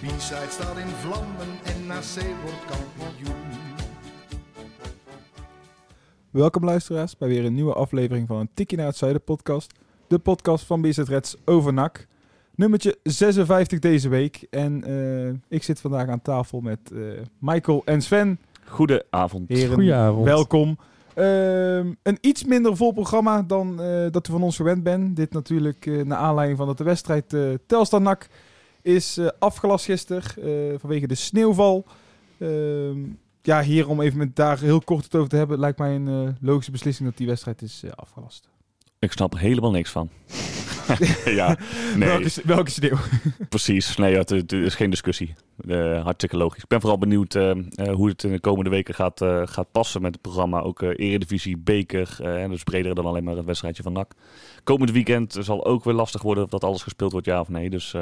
De B-side staat in vlammen en NAC wordt kampioen. Welkom luisteraars bij weer een nieuwe aflevering van een Tikkie naar het Zuiden podcast. De podcast van BZ Reds over NAC. Nummertje 56 deze week. En eh, ik zit vandaag aan tafel met eh, Michael en Sven. Goedenavond. Heren, Goedenavond. welkom. Ehm, een iets minder vol programma dan eh, dat u van ons gewend bent. Dit natuurlijk eh, naar aanleiding van dat de wedstrijd Telstar NAC is eh, afgelast gisteren eh, vanwege de sneeuwval. Ehm, ja, hier om even met daar heel kort het over te hebben, lijkt mij een eh, logische beslissing dat die wedstrijd is afgelast. Ik snap er helemaal niks van. ja, nee, Welke, welke sneeuw? precies. Nee, het, het is geen discussie. Hartstikke logisch. Ik ben vooral benieuwd hoe het in de komende weken gaat, eh, gaat passen met het programma. Ook Eredivisie, Beker, dus breder dan alleen maar het wedstrijdje van NAC. Komend weekend zal ook weer lastig worden of dat alles gespeeld wordt, ja of nee. Dus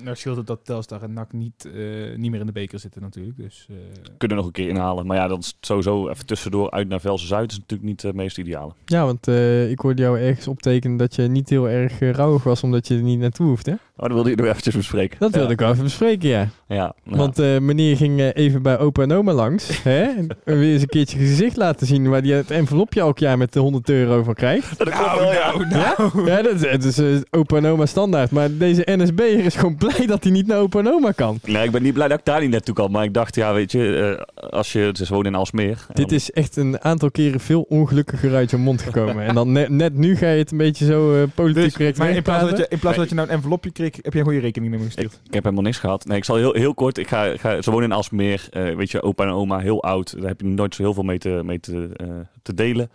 Nou scheelt het dat Telstar en NAC niet, eh, niet meer in de beker zitten natuurlijk. Dus, eh, kunnen we nog een keer inhalen. Maar ja, dat is sowieso even tussendoor uit naar Velsen-Zuid is natuurlijk niet het meest ideale. Ja, want eh, ik hoorde jou ergens optekenen dat je niet heel erg uh, rouwig was omdat je er niet naartoe hoeft, hè? Oh, dat wilde je nog eventjes bespreken. Dat wilde ja. ik wel even bespreken, ja. Ja, nou, Want eh, meneer ging eh, even bij opa en oma langs, hè? En weer eens een keertje gezicht laten zien waar hij het envelopje elk jaar met de 100 euro van krijgt. dat klopt wel, ja. Ja, ja dat, is- het is eh, opa en oma standaard. Maar deze NSB'er is gewoon blij dat hij niet naar opa en oma kan. Nee, ik ben niet blij dat ik daar niet naartoe kan. Maar ik dacht, ja, weet je, eh, als je, het is gewoon in Alsmeer. Dit dan- is echt een aantal keren veel ongelukkiger uit je mond gekomen. En dan net, net nu ga je het een beetje zo eh, politiek dus, correct maar in plaats, dat je, in plaats dat je nou een envelopje kreeg, heb je gewoon je rekening Ik, gestuurd. ik heb helemaal niks gehad. Nee, ik zal heel, heel kort. Ik ga, ga, ze wonen in Alsmeer. eh, weet je, opa en oma, heel oud. Daar heb je nooit zo heel veel mee te, mee te, eh, te delen.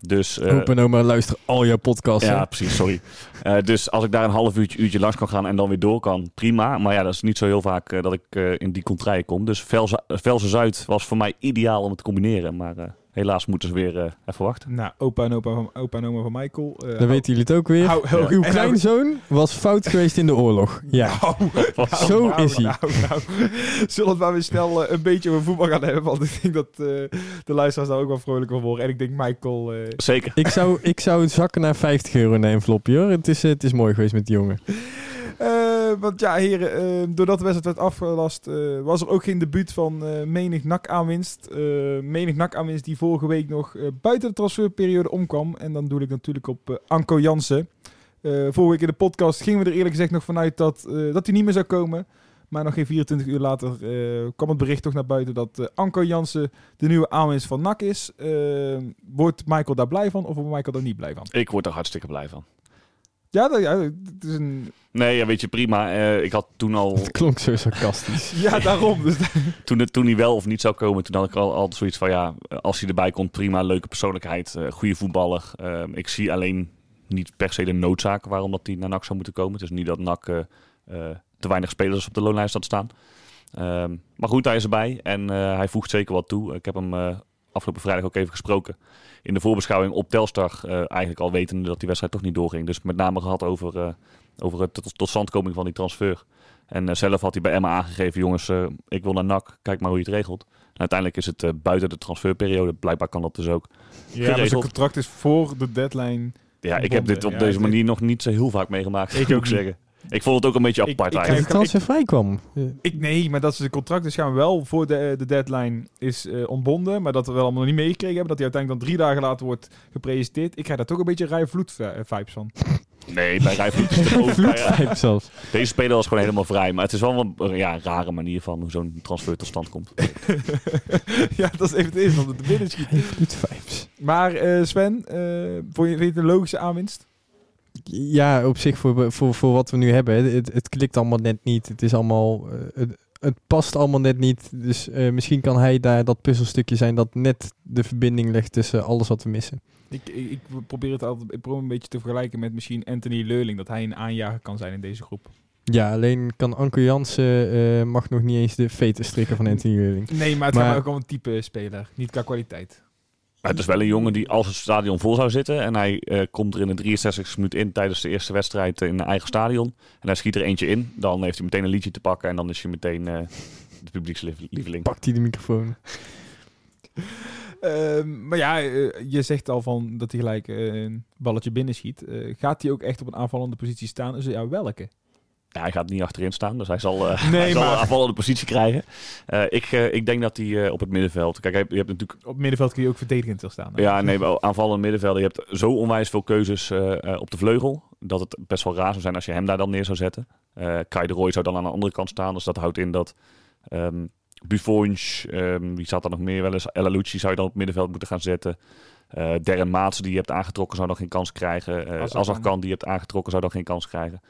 Dus, eh, Opa en oma luisteren al jouw podcasts. ja, hè? precies, sorry. Eh, dus als ik daar een half uurtje, uurtje langs kan gaan en dan weer door kan, prima. Maar ja, dat is niet zo heel vaak eh, dat ik in die contraille kom. Dus Velze- Velsen-Zuid was voor mij ideaal om het te combineren. Maar helaas moeten ze weer eh, even wachten. Nou, opa en, opa van, opa en oma van Michael. eh, Dan weten jullie het ook weer. hou- hou- Uw en nou- kleinzoon was fout geweest in de oorlog. Ja. Nou, nou, Zo nou, is hij. Nou, nou. Zullen we maar weer snel eh, een beetje over voetbal gaan hebben? Want ik denk dat eh, de luisteraars daar ook wel vrolijk van worden. En ik denk Michael... eh, Zeker. Ik zou, ik zou zakken naar 50 euro in een envelopje hoor. Het is, het is mooi geweest met die jongen. Eh, want ja, heren, eh, doordat de wedstrijd werd afgelast, eh, was er ook geen debuut van menig NAC-aanwinst. Eh menig NAC-aanwinst die vorige week nog buiten de transferperiode omkwam. En dan doe ik natuurlijk op Anko Jansen. Vorige week in de podcast gingen we er eerlijk gezegd nog vanuit dat, dat hij niet meer zou komen. Maar nog geen 24 uur later kwam het bericht toch naar buiten dat eh, Anko Jansen de nieuwe aanwinst van NAC is. Wordt Michael daar blij van of wordt Michael daar niet blij van? Ik word er hartstikke blij van. Ja, dat, ja het is een... Nee, ja, weet je, prima. Eh, ik had toen al, Het klonk zo sarcastisch. Ja, daarom. Dus toen, het, toen hij wel of niet zou komen, toen had ik al altijd zoiets van, ja, als hij erbij komt, prima, leuke persoonlijkheid, eh goede voetballer. Eh, ik zie alleen niet per se de noodzaak waarom dat hij naar NAC zou moeten komen. Het is niet dat NAC eh, te weinig spelers op de loonlijst had staan. Ehm, maar goed, hij is erbij en eh, hij voegt zeker wat toe. Ik heb hem eh, afgelopen vrijdag ook even gesproken in de voorbeschouwing op Telstar. eh, eigenlijk al wetende dat die wedstrijd toch niet doorging. Dus met name gehad over, eh, over het tot, totstandkoming van die transfer. En eh, zelf had hij bij Emma aangegeven, jongens, ik wil naar NAC, kijk maar hoe je het regelt. En uiteindelijk is het buiten de transferperiode, blijkbaar kan dat dus ook. Ja, zijn Geregeld. contract is voor de deadline. Ja, ik heb dit op Ja, deze manier nog niet zo heel vaak meegemaakt, Ik ook zeggen. Ik vond het ook een beetje Ik- apart ik eigenlijk. Als het transfer vrij kwam. Eh, Ik, nee, maar dat ze de contract dus gaan wel voor de, de deadline is eh, ontbonden. Maar dat we wel allemaal nog niet meegekregen hebben. Dat hij uiteindelijk dan drie dagen later wordt gepresenteerd. Ik krijg daar toch een beetje Rij Vloed eh, vibes van. Nee, bij Rijvloed is het ook. eh, zelfs. Deze speler was gewoon helemaal vrij. Maar het is wel een ja, een rare manier van hoe zo'n transfer tot stand komt. ja, dat is even het eerste wat er te binnen schiet. Vloedvijps. Maar eh, Sven, eh vond je, vind je het een logische aanwinst? Ja, op zich voor, voor, voor wat we nu hebben. Het, het klikt allemaal net niet. Het is allemaal... eh, het, het past allemaal net niet. Dus eh, misschien kan hij daar dat puzzelstukje zijn dat net de verbinding legt tussen alles wat we missen. Ik, ik, ik probeer het altijd ik probeer een beetje te vergelijken met misschien Anthony Leurling. Dat hij een aanjager kan zijn in deze groep. Ja, alleen kan Anko Jansen eh, mag nog niet eens de veten strikken van Anthony Leurling. Nee, maar het Maar- gaat ook om een type speler. Niet qua kwaliteit. Maar het is wel een jongen die als het stadion vol zou zitten en hij eh, komt er in de 63 minuut in tijdens de eerste wedstrijd in een eigen stadion en hij schiet er eentje in, dan heeft hij meteen een liedje te pakken en dan is hij meteen eh, de publiekslieveling. Pakt hij de microfoon. Ehm, maar ja, eh, je zegt al van dat hij gelijk eh, een balletje binnenschiet. Eh gaat hij ook echt op een aanvallende positie staan? Dus ja, welke? Ja, hij gaat niet achterin staan, dus hij zal, eh Nee, hij zal maar- een aanvallende positie krijgen. Eh, ik, eh, ik denk dat hij op het middenveld, kijk, je hebt, natuurlijk Op middenveld kun je ook verdedigend wil staan. hè? Ja, nee, wel aanvallende middenvelden. Je hebt zo onwijs veel keuzes op de vleugel. Dat het best wel raar zou zijn als je hem daar dan neer zou zetten. Kai de Roy zou dan aan de andere kant staan. Dus dat houdt in dat ehm Buffons, ehm, wie zat er nog meer wel eens? El Alouci zou je dan op het middenveld moeten gaan zetten. Eh Darren Maats, die je hebt aangetrokken, zou dan geen kans krijgen. Azarkan, die je hebt aangetrokken, zou dan geen kans krijgen.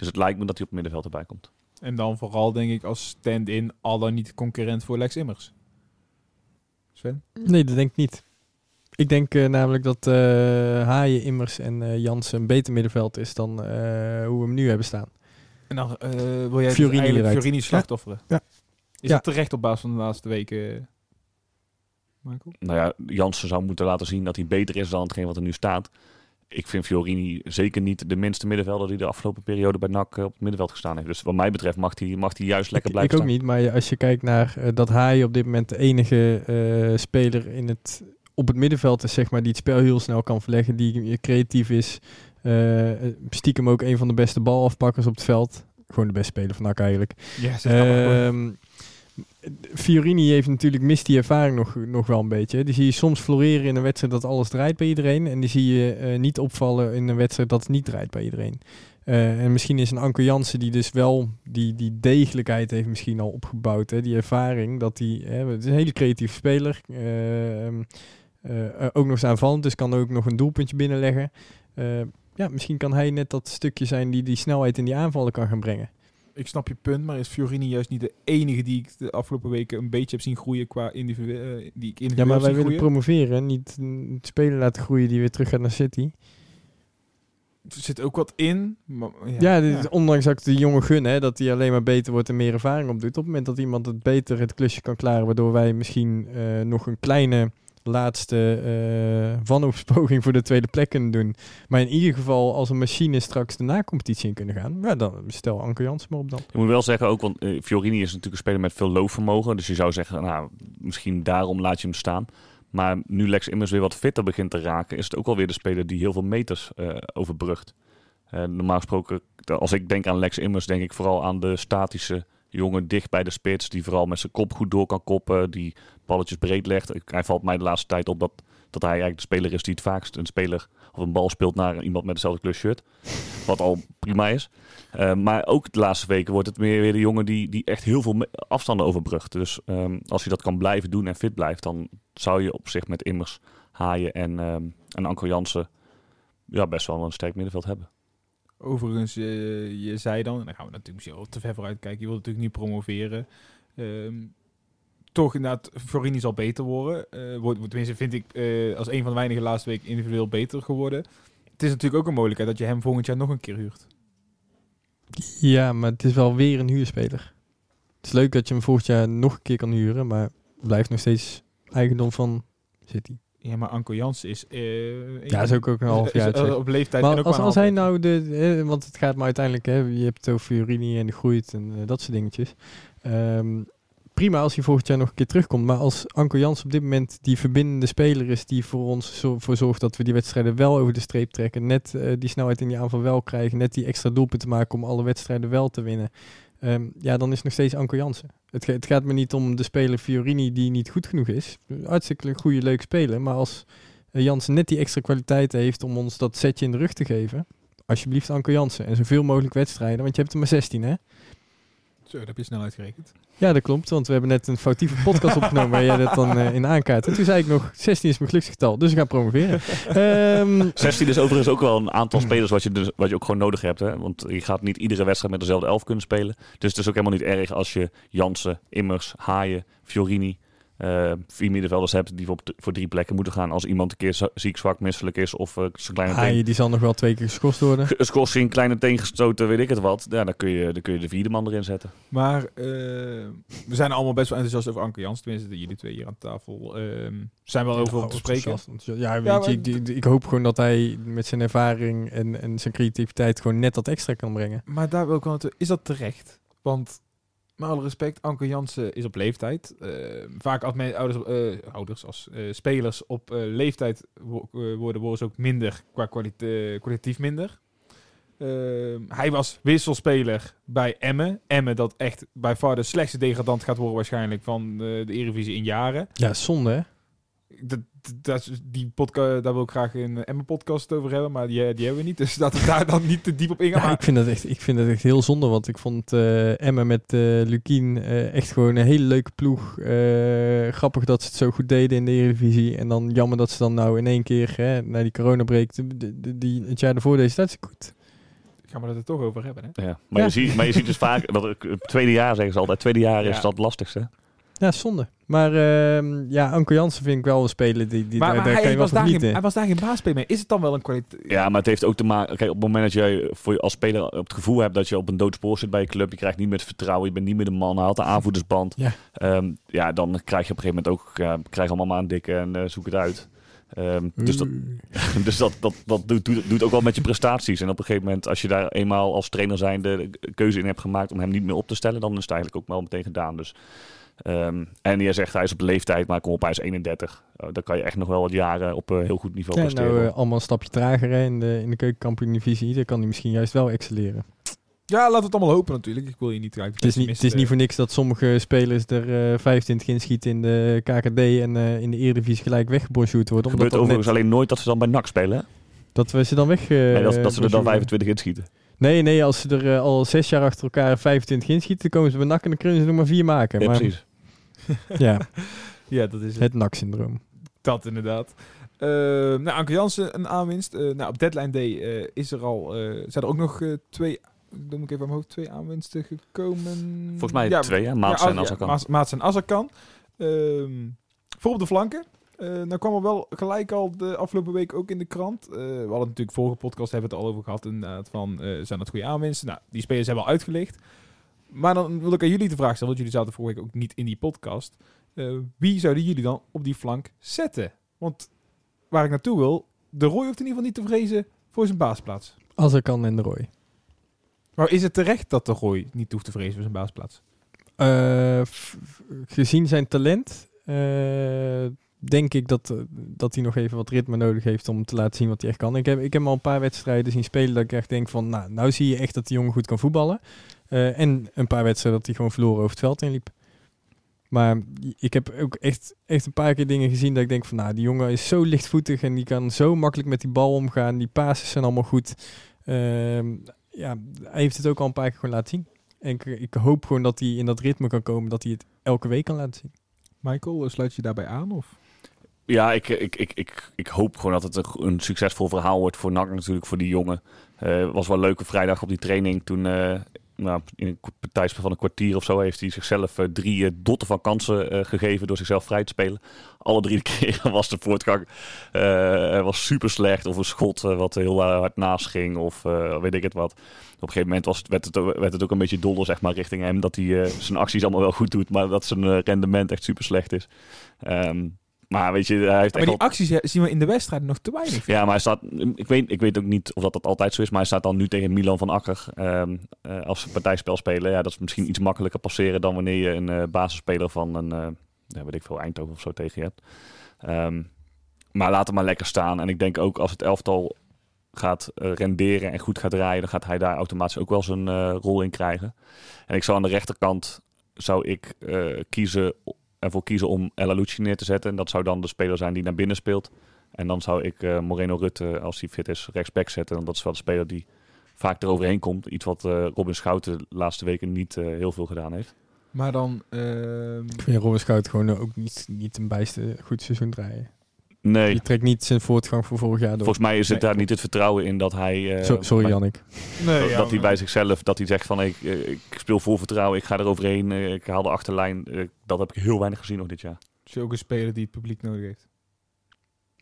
Dus het lijkt me dat hij op het middenveld erbij komt. En dan vooral denk ik als stand-in al dan niet concurrent voor Lex Immers. Sven? Nee, dat denk ik niet. Ik denk eh, namelijk dat eh, Haaien, Immers en eh Jansen een beter middenveld is dan eh, hoe we hem nu hebben staan. En dan eh, wil jij dus Fiorini. Fiorini slachtofferen. Ja. Is Ja. dat terecht op basis van de laatste weken, Michael? Nou ja, Jansen zou moeten laten zien dat hij beter is dan hetgeen wat er nu staat. Ik vind Fiorini zeker niet de minste middenvelder die de afgelopen periode bij NAC eh, op het middenveld gestaan heeft. Dus wat mij betreft mag hij, mag hij juist lekker ik, blijven ik ook staan. niet, maar als je kijkt naar eh, dat Haaien op dit moment de enige eh, speler in het, op het middenveld is, zeg maar, die het spel heel snel kan verleggen, die creatief is. eh, stiekem ook een van de beste balafpakkers op het veld. Gewoon de beste speler van NAC eigenlijk. Ja, Ehm Fiorini heeft natuurlijk mist die ervaring nog, nog wel een beetje. Die zie je soms floreren in een wedstrijd dat alles draait bij iedereen. En die zie je eh, niet opvallen in een wedstrijd dat niet draait bij iedereen. Eh, en misschien is een Anker Jansen die dus wel die, die degelijkheid heeft misschien al opgebouwd. Hè? Die ervaring dat hij... Het is een hele creatieve speler. Ehm, eh, ook nog eens aanvallend, dus kan ook nog een doelpuntje binnenleggen. Ja, misschien kan hij net dat stukje zijn die die snelheid in die aanvallen kan gaan brengen. Ik snap je punt, maar is Fiorini juist niet de enige die ik de afgelopen weken een beetje heb zien groeien qua individu eh, die ik individueel Ja, maar wij willen groeien? promoveren, niet een speler laten groeien die weer terug gaat naar City. Er zit ook wat in. Maar, ja, Ja, dit is- ondanks dat ik de jongen gun, hè, dat hij alleen maar beter wordt en meer ervaring opdoet. Op het moment dat iemand het beter het klusje kan klaren, waardoor wij misschien eh, nog een kleine laatste eh wanhoopspoging voor de tweede plek kunnen doen. Maar in ieder geval als een machine straks de na-competitie in kunnen gaan, ja, dan stel Anker Jansen maar op dan. Ik moet wel zeggen ook, want eh, Fiorini is natuurlijk een speler met veel loopvermogen. Dus je zou zeggen, nou, misschien daarom laat je hem staan. Maar nu Lex Immers weer wat fitter begint te raken, is het ook alweer de speler die heel veel meters eh, overbrugt. Normaal gesproken, als ik denk aan Lex Immers, denk ik vooral aan de statische jongen dicht bij de spits. Die vooral met zijn kop goed door kan koppen, die balletjes breed legt. Hij valt mij de laatste tijd op dat, dat hij eigenlijk de speler is die het vaakst een speler of een bal speelt naar iemand met dezelfde kleur shirt. Wat al prima is. Uh, maar ook de laatste weken wordt het meer weer de jongen die, die echt heel veel afstanden overbrugt. Dus um, als hij dat kan blijven doen en fit blijft, dan zou je op zich met Immers, Haaien en, um, en Anko Jansen ja, best wel een sterk middenveld hebben. Overigens, uh, je zei dan, en dan gaan we natuurlijk misschien te ver vooruit kijken, je wilt natuurlijk niet promoveren. Um, toch inderdaad, Florini zal beter worden. Uh, wordt, tenminste, vind ik uh, als een van de weinige laatste weken individueel beter geworden. Het is natuurlijk ook een mogelijkheid dat je hem volgend jaar nog een keer huurt. Ja, maar het is wel weer een huurspeler. Het is leuk dat je hem volgend jaar nog een keer kan huren, maar blijft nog steeds eigendom van City. Ja, maar Anko Jans is... Uh, ja, is ook, ook een half jaar. op leeftijd. Maar en ook als, maar als hij nou de... Eh, want het gaat maar uiteindelijk... Hè, je hebt het over Fiorini en de groeit en uh, dat soort dingetjes. Um, prima als hij volgend jaar nog een keer terugkomt. Maar als Anko Jans op dit moment die verbindende speler is... die voor ons zo, voor zorgt dat we die wedstrijden wel over de streep trekken... net uh, die snelheid in die aanval wel krijgen... net die extra doelpunten maken om alle wedstrijden wel te winnen... Um, ja, dan is het nog steeds Anko Jansen. Het, het, gaat me niet om de speler Fiorini die niet goed genoeg is. Hartstikke goede, leuk speler. Maar als uh, Jansen net die extra kwaliteit heeft om ons dat setje in de rug te geven... alsjeblieft Anko Jansen. En zoveel mogelijk wedstrijden, want je hebt er maar 16, hè? Zo, dat heb je snel uitgerekend. Ja, dat klopt, want we hebben net een foutieve podcast opgenomen waar jij dat dan uh, in aankaart. En toen zei ik nog, 16 is mijn geluksgetal, dus ik ga promoveren. um, 16 is overigens ook wel een aantal spelers wat je, dus, wat je ook gewoon nodig hebt. Hè? Want je gaat niet iedere wedstrijd met dezelfde elf kunnen spelen. Dus het is ook helemaal niet erg als je Jansen, Immers, Haaien, Fiorini eh, vier middenvelders hebt die voor, voor drie plekken moeten gaan. Als iemand een keer ziek, zwak, misselijk is of eh zijn kleine teen, Haaien, die zal nog wel twee keer geschorst worden. een schorsing, kleine teen gestoten, weet ik het wat. Ja, dan kun je, dan kun je de vierde man erin zetten. Maar eh, we zijn allemaal best wel enthousiast over Anke Jans. Tenminste, jullie twee hier aan tafel. ehm zijn wel over om te spreken. Ja, weet Ja, je, maar- ik, ik, ik hoop gewoon dat hij met zijn ervaring en, en zijn creativiteit gewoon net dat extra kan brengen. Maar daar wil ik wel. Is dat terecht? Want, met alle respect, Anke Jansen is op leeftijd. Eh, vaak als mijn ouders, eh, ouders als eh, spelers op leeftijd wo- worden, worden ze ook minder, qua kwalite- eh, kwalitatief minder. Ehm, hij was wisselspeler bij Emmen. Emmen dat echt bij far de slechtste degradant gaat worden waarschijnlijk van de Eredivisie in jaren. Ja, zonde hè? Dat, dat, die podcast, daar wil ik graag een Emmen podcast over hebben, maar die, die hebben we niet. Dus laten we daar dan niet te diep op ingaan. Ja, Maar- ik vind dat echt, ik vind dat echt heel zonde, want ik vond eh Emma met eh Lukien eh, echt gewoon een hele leuke ploeg. Eh, grappig dat ze het zo goed deden in de Eredivisie. En dan jammer dat ze dan nou in één keer, hè, na die de- die, het jaar ervoor deze tijd goed. gaan we het er toch over hebben, hè? Ja. Maar, Ja. Je ziet, maar je ziet dus vaak, dat het het tweede jaar zeggen ze altijd, tweede jaar is Ja. dat het lastigste. Ja, zonde. Maar ehm, ja, Anko Jansen vind ik wel een speler die, die maar daar, maar daar hij, kan je wel was daar geen, hij was daar geen baasspeler mee. Is het dan wel een kwaliteit? Ja, maar het heeft ook te maken. Kijk, op het moment dat jij voor je als speler op het gevoel hebt dat je op een doodspoor zit bij je club, je krijgt niet meer het vertrouwen, je bent niet meer de man, haalt de aanvoerdersband. Ja. Ehm, ja, dan krijg je op een gegeven moment ook, ja, krijg allemaal maar aan dikke en eh, zoek het uit. Ehm, dus dat, dus dat, dat, dat doet, doet, doet ook wel met je prestaties. En op een gegeven moment, als je daar eenmaal als trainer zijnde de keuze in hebt gemaakt om hem niet meer op te stellen, dan is het eigenlijk ook wel meteen gedaan. Dus, ehm, en je zegt hij is op leeftijd, maar kom op, hij is 31. Uh, dan kan je echt nog wel wat jaren op een heel goed niveau Ja, presteren. nou, eh, allemaal een stapje trager hè, in de, in de keukenkampioen-divisie. Daar kan hij misschien juist wel excelleren. Ja, laten we het allemaal hopen natuurlijk. Ik wil je niet Het is, niet, het is niet voor niks dat sommige spelers er eh 25 inschieten in de KKD en eh, in de Eredivisie gelijk weggebonjourd worden. Het gebeurt overigens net, alleen nooit dat ze dan bij NAC spelen. Hè? dat we ze dan weg... eh, nee, dat, dat ze er dan bonjourden. 25 inschieten. Nee, nee, als ze er eh, al zes jaar achter elkaar 25 inschieten, dan komen ze bij NAC en dan kunnen ze er maar vier maken. Ja, maar, precies. Ja, Ja, dat is het. het NAC-syndroom. Dat inderdaad. Eh, nou, Anke Jansen, een aanwinst. Eh, nou, op deadline day eh, is er al, eh, zijn er ook nog twee, moet ik even aan mijn hoofd, twee aanwinsten gekomen. Volgens mij Ja, twee, hè? Maats ja, en ja, Azarkan. Maats- Maats en Azarkan. Ehm voor op de flanken. Eh nou kwam er wel gelijk al de afgelopen week ook in de krant. Eh, we hadden natuurlijk vorige podcast hebben we het al over gehad. Inderdaad, van eh, zijn dat goede aanwinsten? Nou, die spelers hebben al uitgelicht. Maar dan wil ik aan jullie de vraag stellen, want jullie zaten vorige week ook niet in die podcast. Eh, wie zouden jullie dan op die flank zetten? Want waar ik naartoe wil, de Roy hoeft in ieder geval niet te vrezen voor zijn baasplaats. Als er kan en de Roy. Maar is het terecht dat de Roy niet hoeft te vrezen voor zijn baasplaats? Eh, gezien zijn talent, eh, denk ik dat, dat hij nog even wat ritme nodig heeft om te laten zien wat hij echt kan. Ik heb, ik heb al een paar wedstrijden zien spelen dat ik echt denk van, nou, nou zie je echt dat die jongen goed kan voetballen. Eh, en een paar wedstrijden dat hij gewoon verloren over het veld inliep. Maar ik heb ook echt, echt een paar keer dingen gezien dat ik denk van, nou, die jongen is zo lichtvoetig en die kan zo makkelijk met die bal omgaan. Die passes zijn allemaal goed. Ehm, ja, hij heeft het ook al een paar keer gewoon laten zien. En ik, ik hoop gewoon dat hij in dat ritme kan komen, dat hij het elke week kan laten zien. Michael, eh, sluit je daarbij aan? Of? Ja, ik, ik, ik, ik, ik hoop gewoon dat het een, een succesvol verhaal wordt voor NAC natuurlijk, voor die jongen. Het was wel leuk op vrijdag op die training. Toen, eh, nou, in een tijdspel van een kwartier of zo, heeft hij zichzelf eh, drie eh, dotten van kansen eh, gegeven door zichzelf vrij te spelen. Alle drie keren was de voortgang was super slecht. Of een schot wat heel hard naast ging, of weet ik het wat. Op een gegeven moment was het, werd, het, ook- een beetje dolle zeg maar, richting hem. Dat hij zijn acties allemaal wel goed doet, maar dat zijn rendement echt super slecht is. Ehm, maar weet je, hij heeft Maar echt die wel- acties zien we in de wedstrijd nog te weinig. ja, maar hij staat. Ik weet, ik weet ook niet of dat, dat altijd zo is, maar hij staat dan nu tegen Milan van Akker ehm, eh, als partijspel spelen. Ja, dat is misschien iets makkelijker passeren dan wanneer je een eh, basisspeler van een, eh, ja, weet ik veel, Eindhoven of zo tegen je hebt. Ehm, maar laat hem maar lekker staan. En ik denk ook als het elftal gaat renderen en goed gaat draaien, dan gaat hij daar automatisch ook wel zijn rol in krijgen. En ik zou aan de rechterkant zou ik kiezen ervoor kiezen om El Alouci neer te zetten. En dat zou dan de speler zijn die naar binnen speelt. En dan zou ik eh, Moreno Rutte, als hij fit is, rechtsback zetten. Want dat is wel de speler die vaak eroverheen komt. Iets wat eh, Robin Schouten de laatste weken niet eh, heel veel gedaan heeft. Maar dan... ehm, Ik vind Robin Schout gewoon ook niet, niet een bijste goed seizoen draaien. Nee, Je trekt niet zijn voortgang van vorig jaar door. volgens mij is het Nee. daar niet het vertrouwen in dat hij... eh, Zo- sorry bij- Jannik. nee, dat, ja, dat hij bij zichzelf, dat hij zegt van ik, eh, ik speel vol vertrouwen, ik ga eroverheen, eh, ik haal de achterlijn. Eh, dat heb ik heel weinig gezien nog dit jaar. Is ook een speler die het publiek nodig heeft.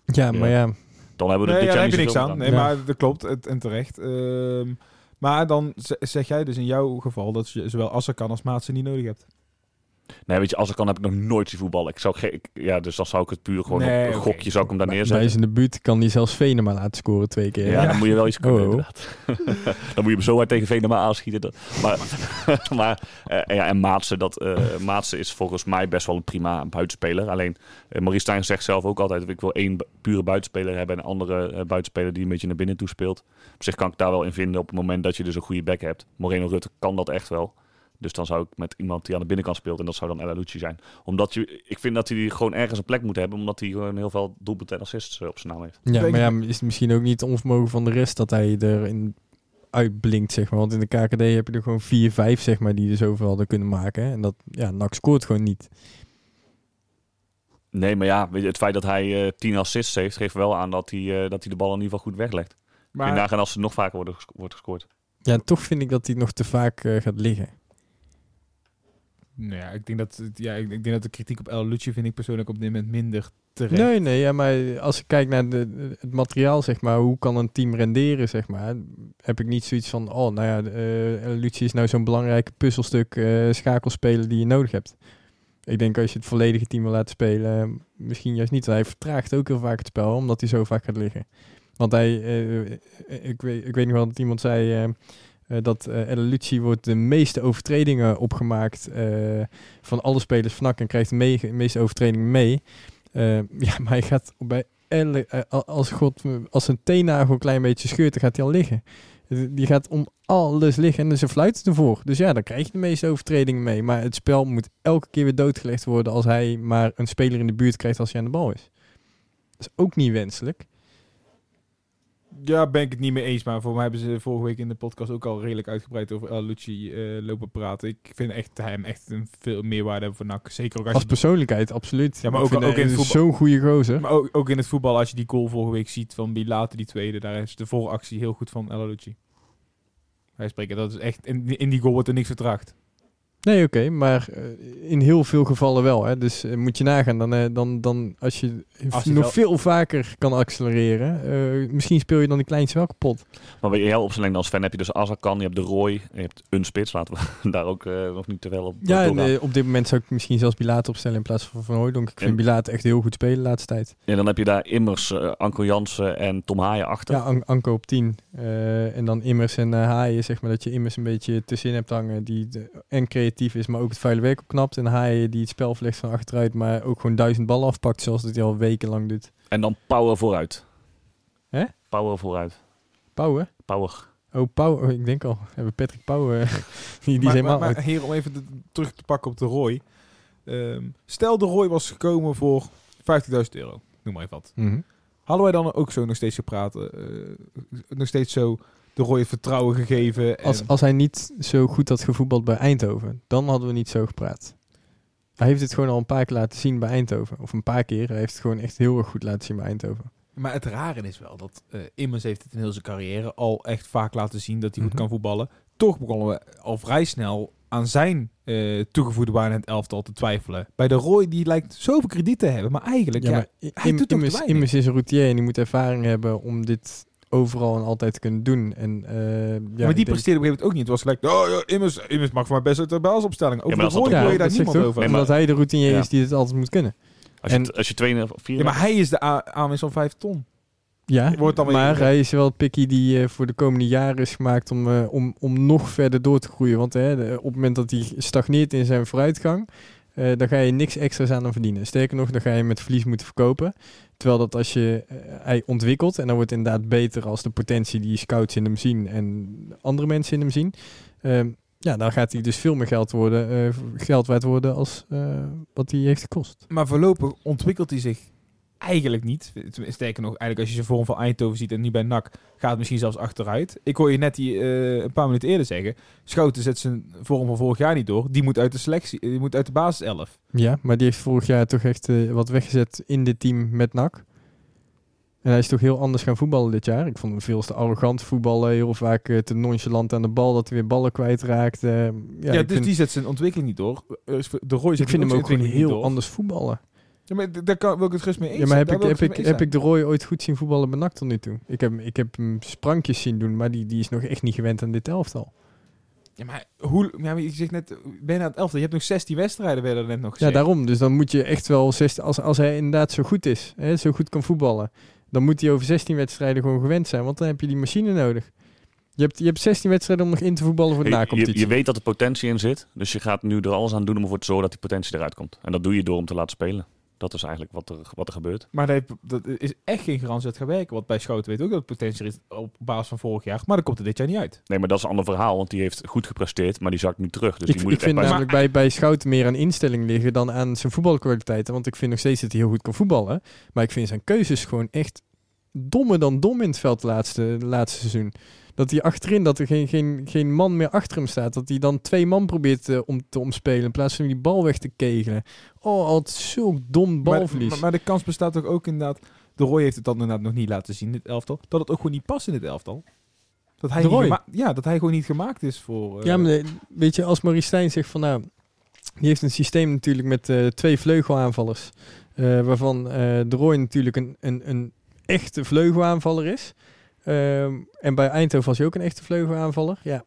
Ja, maar ja. Dan hebben we Nee, er ja, dit daar jaar heb je niks aan. aan. Nee, maar dat klopt. het- En terecht. Ehm, maar dan zeg jij dus in jouw geval dat je zowel Asserkan als Maatsen niet nodig hebt. Nee, weet je, als ik kan heb ik nog nooit zien voetballen. Ik zou ik- ja, dus dan zou ik het puur gewoon Nee, op een gokje zou ik hem daar Maar Bij neerzetten. zijn debuut kan hij zelfs Venema laten scoren twee keer. Ja, dan moet je wel iets kunnen Oh, oh. inderdaad. dan moet je hem zo hard tegen Venema aanschieten. Dat, maar maar eh, ja, en Maatsen, dat, eh Maatsen is volgens mij best wel een prima buitenspeler. Alleen eh, Maurice Stijn zegt zelf ook altijd... ik wil één pure buitenspeler hebben... en een andere buitenspeler die een beetje naar binnen toe speelt. Op zich kan ik daar wel in vinden op het moment dat je dus een goede back hebt. Moreno Rutte kan dat echt wel. Dus dan zou ik met iemand die aan de binnenkant speelt... en dat zou dan Ella Lucci zijn. Omdat je, ik vind dat hij gewoon ergens een plek moet hebben... omdat hij gewoon heel veel doelpunten en assists eh, op zijn naam heeft. Ja, maar ja, is het misschien ook niet het onvermogen van de rest dat hij erin uitblinkt, zeg maar. Want in de KKD heb je er gewoon vier, vijf, zeg maar, die er zoveel hadden kunnen maken. hè. En dat, ja, NAC scoort gewoon niet. Nee, maar ja, weet je, het feit dat hij eh 10 assists heeft, geeft wel aan dat hij, eh, dat hij de bal in ieder geval goed weglegt. Maar nagaan als ze nog vaker worden wordt gescoord. Ja, toch vind ik dat hij nog te vaak eh, gaat liggen. Nou ja, ik denk dat, ja, ik, denk dat de kritiek op El Lucci vind ik persoonlijk op dit moment minder terecht. Nee, nee, ja, maar als ik kijk naar de, het materiaal, zeg maar, hoe kan een team renderen, zeg maar, heb ik niet zoiets van, oh, nou ja, uh, Lucie is nou zo'n belangrijk puzzelstuk eh schakelspeler die je nodig hebt. Ik denk als je het volledige team wil laten spelen, misschien juist niet. Hij vertraagt ook heel vaak het spel, omdat hij zo vaak gaat liggen. Want hij, eh, ik, weet, ik weet wel dat iemand zei eh, eh, dat eh El Lucci wordt de meeste overtredingen opgemaakt eh, van alle spelers van en krijgt de me- meeste overtredingen mee. Eh, ja, maar hij gaat bij eh, als, God, als een teennagel een klein beetje scheurt, dan gaat hij al liggen. Die gaat om alles liggen en ze fluit ervoor. Dus ja, dan krijg je de meeste overtredingen mee. Maar het spel moet elke keer weer doodgelegd worden als hij maar een speler in de buurt krijgt als hij aan de bal is. Dat is ook niet wenselijk. Ja, ben ik het niet mee eens. Maar voor mij hebben ze vorige week in de podcast ook al redelijk uitgebreid over El Lucci eh, lopen praten. Ik vind echt hem echt een veel meerwaarde hebben voor NAC. Zeker ook als, Als persoonlijkheid, absoluut. Ja, maar ook- in hij het voetbal- Zo'n goede gozer. maar ook, ook in het voetbal, als je die goal vorige week ziet van Bilate, die tweede, daar is de vooractie heel goed van El Lucci. Wij spreken, dat is echt, in, in die goal wordt er niks vertraagd. Nee, oké, maar eh, in heel veel gevallen wel. Hè. Dus eh, moet je nagaan, dan, eh, dan, dan als je Als nog wel- veel vaker kan accelereren, misschien speel je dan die kleinste wel kapot. Maar bij zijn lengte als fan heb je dus Azarkan, je hebt de Roy, en je hebt een spits. Laten we daar ook nog niet te veel op Ja, en, op dit moment zou ik misschien zelfs Bilaat opstellen in plaats van Van Hooydonk. Ik vind En- Bilaat echt heel goed spelen de laatste tijd. En dan heb je daar Immers, Anko Jansen en Tom Haaien achter. Ja, An- Anko op 10. eh, en dan Immers en Haaien, zeg maar dat je Immers een beetje tussenin hebt hangen. Die de- en creatief is, maar ook het vuile werk opknapt. En Haaien die het spel verlegt van achteruit, maar ook gewoon duizend ballen afpakt zoals dat hij al wekenlang doet. En dan Power vooruit. Hè? Power vooruit. Pauwen? Power. Oh, Pauw, oh, ik denk al. We hebben Patrick Pauw, eh, die, die maar, maar, maar hier, om even de- terug te pakken op de Roy. Ehm, stel de Roy was gekomen voor 50.000 euro. Noem maar even wat. Mhm. Hadden wij dan ook zo nog steeds gepraat? eh, nog steeds zo de Roy het vertrouwen gegeven? En, Als, als hij niet zo goed had gevoetbald bij Eindhoven, dan hadden we niet zo gepraat. Hij heeft het gewoon al een paar keer laten zien bij Eindhoven. Of een paar keer. Hij heeft het gewoon echt heel erg goed laten zien bij Eindhoven. Maar het rare is wel dat eh Immers heeft het in heel zijn carrière al echt vaak laten zien dat hij Mhm. goed kan voetballen. Toch begonnen we al vrij snel aan zijn eh, toegevoegde waarde in het elftal te twijfelen. Bij de Roy, die lijkt zoveel krediet te hebben, maar eigenlijk... Ja, Ja, maar I- hij Im- doet Immers? Immers is een routier en die moet ervaring hebben om dit overal en altijd kunnen doen. En, eh, ja, maar die presteerde op een gegeven moment ook niet. Het was gelijk, oh ja, Immers, Immers mag voor mij best uit de basisopstelling. Over Ja, maar de wil je daar niemand over. Nee, maar- Omdat hij de routinier Ja. is die het altijd moet kunnen. Als je, En- als je twee of vier Ja, maar hij is de a- aanwinst van 5 ton. Ja, Wordt dan weer- maar hij is wel het pikkie die eh, voor de komende jaren is gemaakt om, eh, om, om nog verder door te groeien. Want op het moment dat hij stagneert in zijn vooruitgang, eh, dan ga je niks extra's aan hem verdienen. Sterker nog, dan ga je met verlies moeten verkopen. Terwijl dat als je eh, hij ontwikkelt en dan wordt het inderdaad beter als de potentie die scouts in hem zien en andere mensen in hem zien. ehm, ja, dan gaat hij dus veel meer geld, worden, eh, geld waard worden als wat hij heeft gekost. Maar voorlopig ontwikkelt hij zich eigenlijk niet. Sterker nog, eigenlijk als je zijn vorm van Eindhoven ziet en nu bij NAC, gaat het misschien zelfs achteruit. Ik hoor je net die, eh, een paar minuten eerder zeggen, Schouten zet zijn vorm van vorig jaar niet door. Die moet uit de selectie, die moet uit de basis 11. Ja, maar die heeft vorig jaar toch echt eh, wat weggezet in dit team met NAC. En hij is toch heel anders gaan voetballen dit jaar. Ik vond hem veel te arrogant voetballen. Heel vaak eh, te nonchalant aan de bal. Dat hij weer ballen kwijtraakt. Ja, dus vind, die zet zijn ontwikkeling niet door. De Roy zet ik vind hem ook gewoon heel anders voetballen. Ja, maar daar kan, wil ik het gerust mee eens Ja, maar heb zijn. ik, heb, ik, heb ik de Roy ooit goed zien voetballen bij NAC tot nu toe? Ik heb, ik heb hem sprankjes zien doen, maar die, die is nog echt niet gewend aan dit elftal. Ja, maar hoe... Ja, maar je zegt net, ben je aan het elftal? Je hebt nog 16 wedstrijden, werden er net nog Ja, gezegd. daarom. Dus dan moet je echt wel, 16, als, als hij inderdaad zo goed is, hè, zo goed kan voetballen, dan moet hij over 16 wedstrijden gewoon gewend zijn, want dan heb je die machine nodig. Je hebt, je hebt 16 wedstrijden om nog in te voetballen voor de Je, je, nacompetitie. je weet dat er potentie in zit. Dus je gaat nu er alles aan doen om ervoor te zorgen dat die potentie eruit komt. En dat doe je door hem te laten spelen. Dat is eigenlijk wat er, wat er gebeurt. Maar dat, is echt geen garantie dat het gaat werken. Want bij Schouten weet ook dat het potentie is op basis van vorig jaar. Maar dat komt er dit jaar niet uit. Nee, maar dat is een ander verhaal. Want die heeft goed gepresteerd, maar die zakt nu terug. Dus ik die moet ik vind bij namelijk bij, bij Schouten meer aan instelling liggen dan aan zijn voetbalkwaliteiten. Want ik vind nog steeds dat hij heel goed kan voetballen. Maar ik vind zijn keuzes gewoon echt dommer dan dom in het veld de laatste, de laatste seizoen. Dat hij achterin, dat er geen, geen, geen man meer achter hem staat. Dat hij dan twee man probeert eh, om te omspelen in plaats van die bal weg te kegelen. Oh, altijd zulk dom balverlies. Maar, maar, maar de kans bestaat toch ook inderdaad... De Roy heeft het dan inderdaad nog niet laten zien, dit elftal. Dat het ook gewoon niet past in dit elftal. Dat hij, niet ja, dat hij gewoon niet gemaakt is voor... eh, Ja, maar eh, weet je, als Maurice Stijn zegt van nou, die heeft een systeem natuurlijk met eh, twee vleugelaanvallers. waarvan de Roy natuurlijk een, een, een echte vleugelaanvaller is. Ehm, en bij Eindhoven was hij ook een echte vleugelaanvaller. Ja,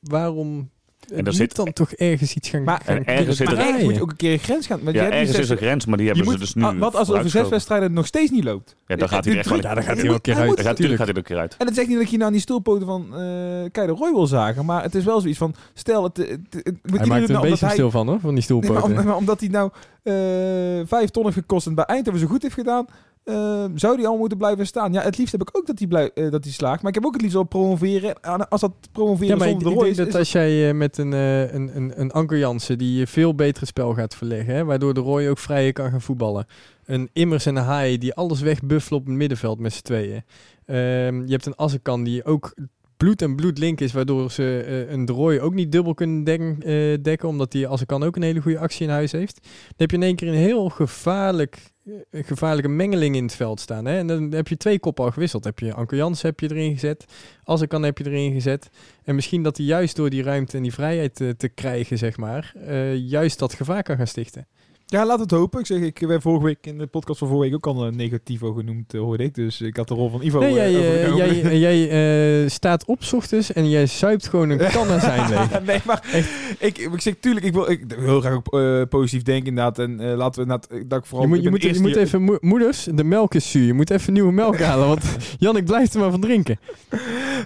waarom En en daar moet zit- dan toch ergens iets gaan, Maar- gaan en ergens zit maar er- ergens moet je ook een keer een grens gaan. Want je Ja, hebt ergens is een grens, maar die hebben moet, ze dus nu ah, Wat als er over zes wedstrijden nog steeds niet loopt? Ja, dan gaat hij er echt wel Ja, dan gaat hij een keer uit. Dan gaat, tuurlijk Tuurlijk. gaat hij er ook een keer uit. En het zegt niet dat je nou aan die stoelpoten van eh Kei de Roy wil zagen. Maar het is wel zoiets van... Stel, het, het, het, het- moet Hij maakt er nou, een beetje hij- stil van hoor, van die Nee, maar, stoelpoten. om- maar omdat hij nou eh, vijf ton heeft gekost en bij Eindhoven zo goed heeft gedaan, eh, zou die al moeten blijven staan. Ja, het liefst heb ik ook dat hij, blij, eh, dat hij slaagt. Maar ik heb ook het liefst al promoveren. En als dat promoveren Ja, maar ik, zonder de ik denk is, dat is als jij eh, met een, eh, een, een, een Anker Jansen die je veel beter het spel gaat verleggen, hè, waardoor de Roy ook vrijer kan gaan voetballen. Een Immers en een Haai die alles wegbuffelen op het middenveld met z'n tweeën. Ehm, je hebt een Assekan die ook bloed en bloed link is, waardoor ze eh, een de Roy ook niet dubbel kunnen dekken, eh, dekken omdat die Assekan ook een hele goede actie in huis heeft. Dan heb je in één keer een heel gevaarlijk, een gevaarlijke mengeling in het veld staan. Hè? En dan heb je twee koppen al gewisseld. Heb je Anker Jansen heb je erin gezet, Assekan heb je erin gezet. En misschien dat hij juist door die ruimte en die vrijheid te, te krijgen, zeg maar, eh, juist dat gevaar kan gaan stichten. Ja, laat het hopen. Ik zeg, ik werd vorige week in de podcast van vorige week ook al een negativo genoemd, eh, hoorde ik. Dus ik had de rol van Ivo Nee, eh, jij, eh, jij, jij eh, staat op 's ochtends en jij zuipt gewoon een kan aan zijn leeg. nee, maar ik, ik zeg tuurlijk, ik wil, ik wil heel graag ook eh, positief denken inderdaad. En eh, laten we inderdaad, dat ik vooral... Je moet, ik je ben moet, de je eerste moet die- even, mo- moeders, de melk is zuur. Je moet even nieuwe melk halen, want Jannik blijft er maar van drinken.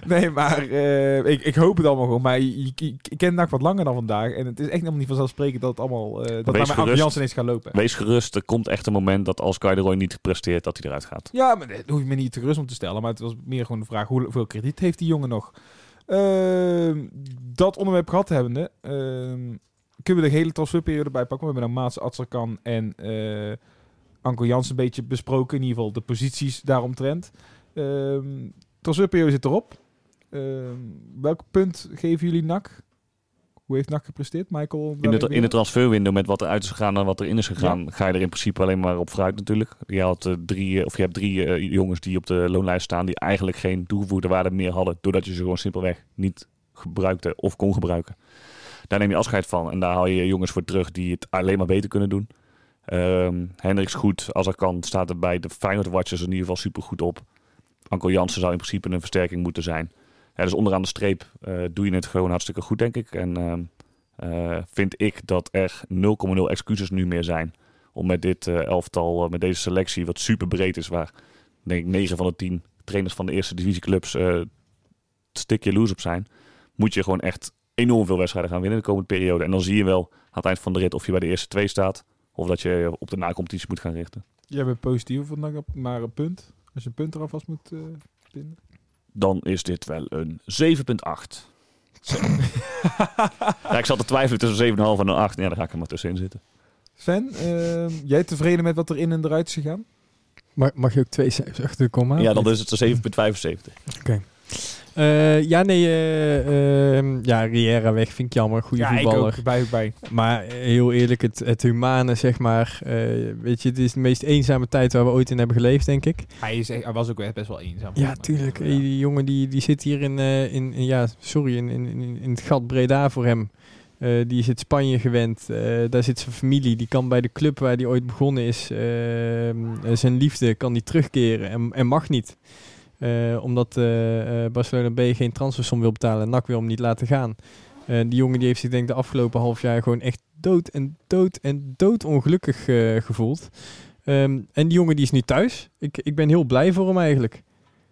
Nee, maar eh, ik, ik hoop het allemaal gewoon. Maar je- ik ken NAC wat langer dan vandaag. En het is echt helemaal niet vanzelfsprekend dat het allemaal... eh dat bij mijn gerust. Lopen. Wees gerust, er komt echt een moment dat als Roy niet presteert, dat hij eruit gaat. Ja, maar dat hoef je me niet te gerust om te stellen. Maar het was meer gewoon de vraag, hoe- hoeveel krediet heeft die jongen nog? Ehm, dat onderwerp gehad hebbende, ehm, kunnen we de hele transferperiode bijpakken. We hebben nou Maats Atserkan en eh Anko Jans een beetje besproken. In ieder geval de posities daaromtrent. Ehm transferperiode zit erop. Welk punt geven jullie NAC? Hoe heeft NAC gepresteerd, Michael? In de, in de transferwindow met wat eruit is gegaan en wat erin is gegaan, ga je er in principe alleen maar op vooruit natuurlijk. Je, had, eh, drie, eh, of je hebt drie eh, jongens die op de loonlijst staan die eigenlijk geen toegevoegde waarde meer hadden, doordat je ze gewoon simpelweg niet gebruikte of kon gebruiken. Daar neem je afscheid van en daar haal je jongens voor terug die het alleen maar beter kunnen doen. Hendricks goed, als er kan, staat er bij de Feyenoord Watchers in ieder geval super goed op. Anko Jansen zou in principe een versterking moeten zijn. Dus onderaan de streep eh, doe je het gewoon hartstikke goed, denk ik. En ehm, eh, vind ik dat er 0,0 excuses nu meer zijn om met dit eh, elftal, met deze selectie, wat super breed is, waar denk ik 9 van de 10 trainers van de eerste divisieclubs eh stikje loose op zijn, moet je gewoon echt enorm veel wedstrijden gaan winnen de komende periode. En dan zie je wel aan het eind van de rit of je bij de eerste twee staat, of dat je op de nacompetitie moet gaan richten. Jij bent positief van NAC, maar een punt. Als je een punt eraf vast moet eh pinnen. Dan is dit wel een 7,8. ja, ik zat te twijfelen tussen 7,5 en een 8. Ja, daar ga ik er maar tussenin zitten. Sven, ehm, jij tevreden met wat er in en eruit is gegaan? Mag, mag je ook twee cijfers achter de komma? Ja, dan is het een 7,75. Eh, ja, nee, eh, ehm, ja, Riera weg vind ik jammer. Goede ja, ik voetballer. ook. Bij, bij. Maar heel eerlijk, het, het humane, zeg maar. eh, weet je, het is de meest eenzame tijd waar we ooit in hebben geleefd, denk ik. Hij, is hij was ook echt best wel eenzaam. Ja, Maar, tuurlijk. ja. Die jongen die, die zit hier in, in, in- ja, sorry, in, in, in in het gat Breda voor hem. Die is in Spanje gewend. Daar zit zijn familie. Die kan bij de club waar hij ooit begonnen is. eh, zijn liefde kan die terugkeren en, en mag niet. Eh, omdat eh, eh, Barcelona B geen transfersom wil betalen en NAC wil hem niet laten gaan. Die jongen die heeft zich denk de afgelopen half jaar gewoon echt dood en dood en dood ongelukkig gevoeld. Ehm, en die jongen die is nu thuis. Ik, ik ben heel blij voor hem eigenlijk.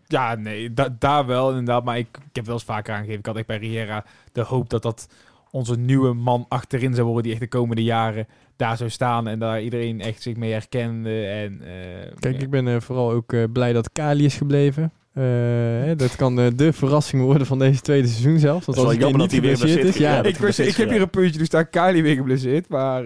Ja, nee, da- daar wel inderdaad. Maar ik, ik heb wel eens vaker aangegeven. Ik had echt bij Riera de hoop dat dat onze nieuwe man achterin zou worden. Die echt de komende jaren daar zou staan. En daar iedereen echt zich mee herkende. En, eh, Kijk, ja. ik ben eh, vooral ook eh, blij dat Kali is gebleven. Eh, hè, dat kan de verrassing worden van deze tweede seizoen zelf. Dat is wel als jammer dat hij weer geblesseerd geblesseerd is. Ja, is. Ja, ik, wist- ik heb hier een puntje, dus daar Kali weer geblesseerd. Maar,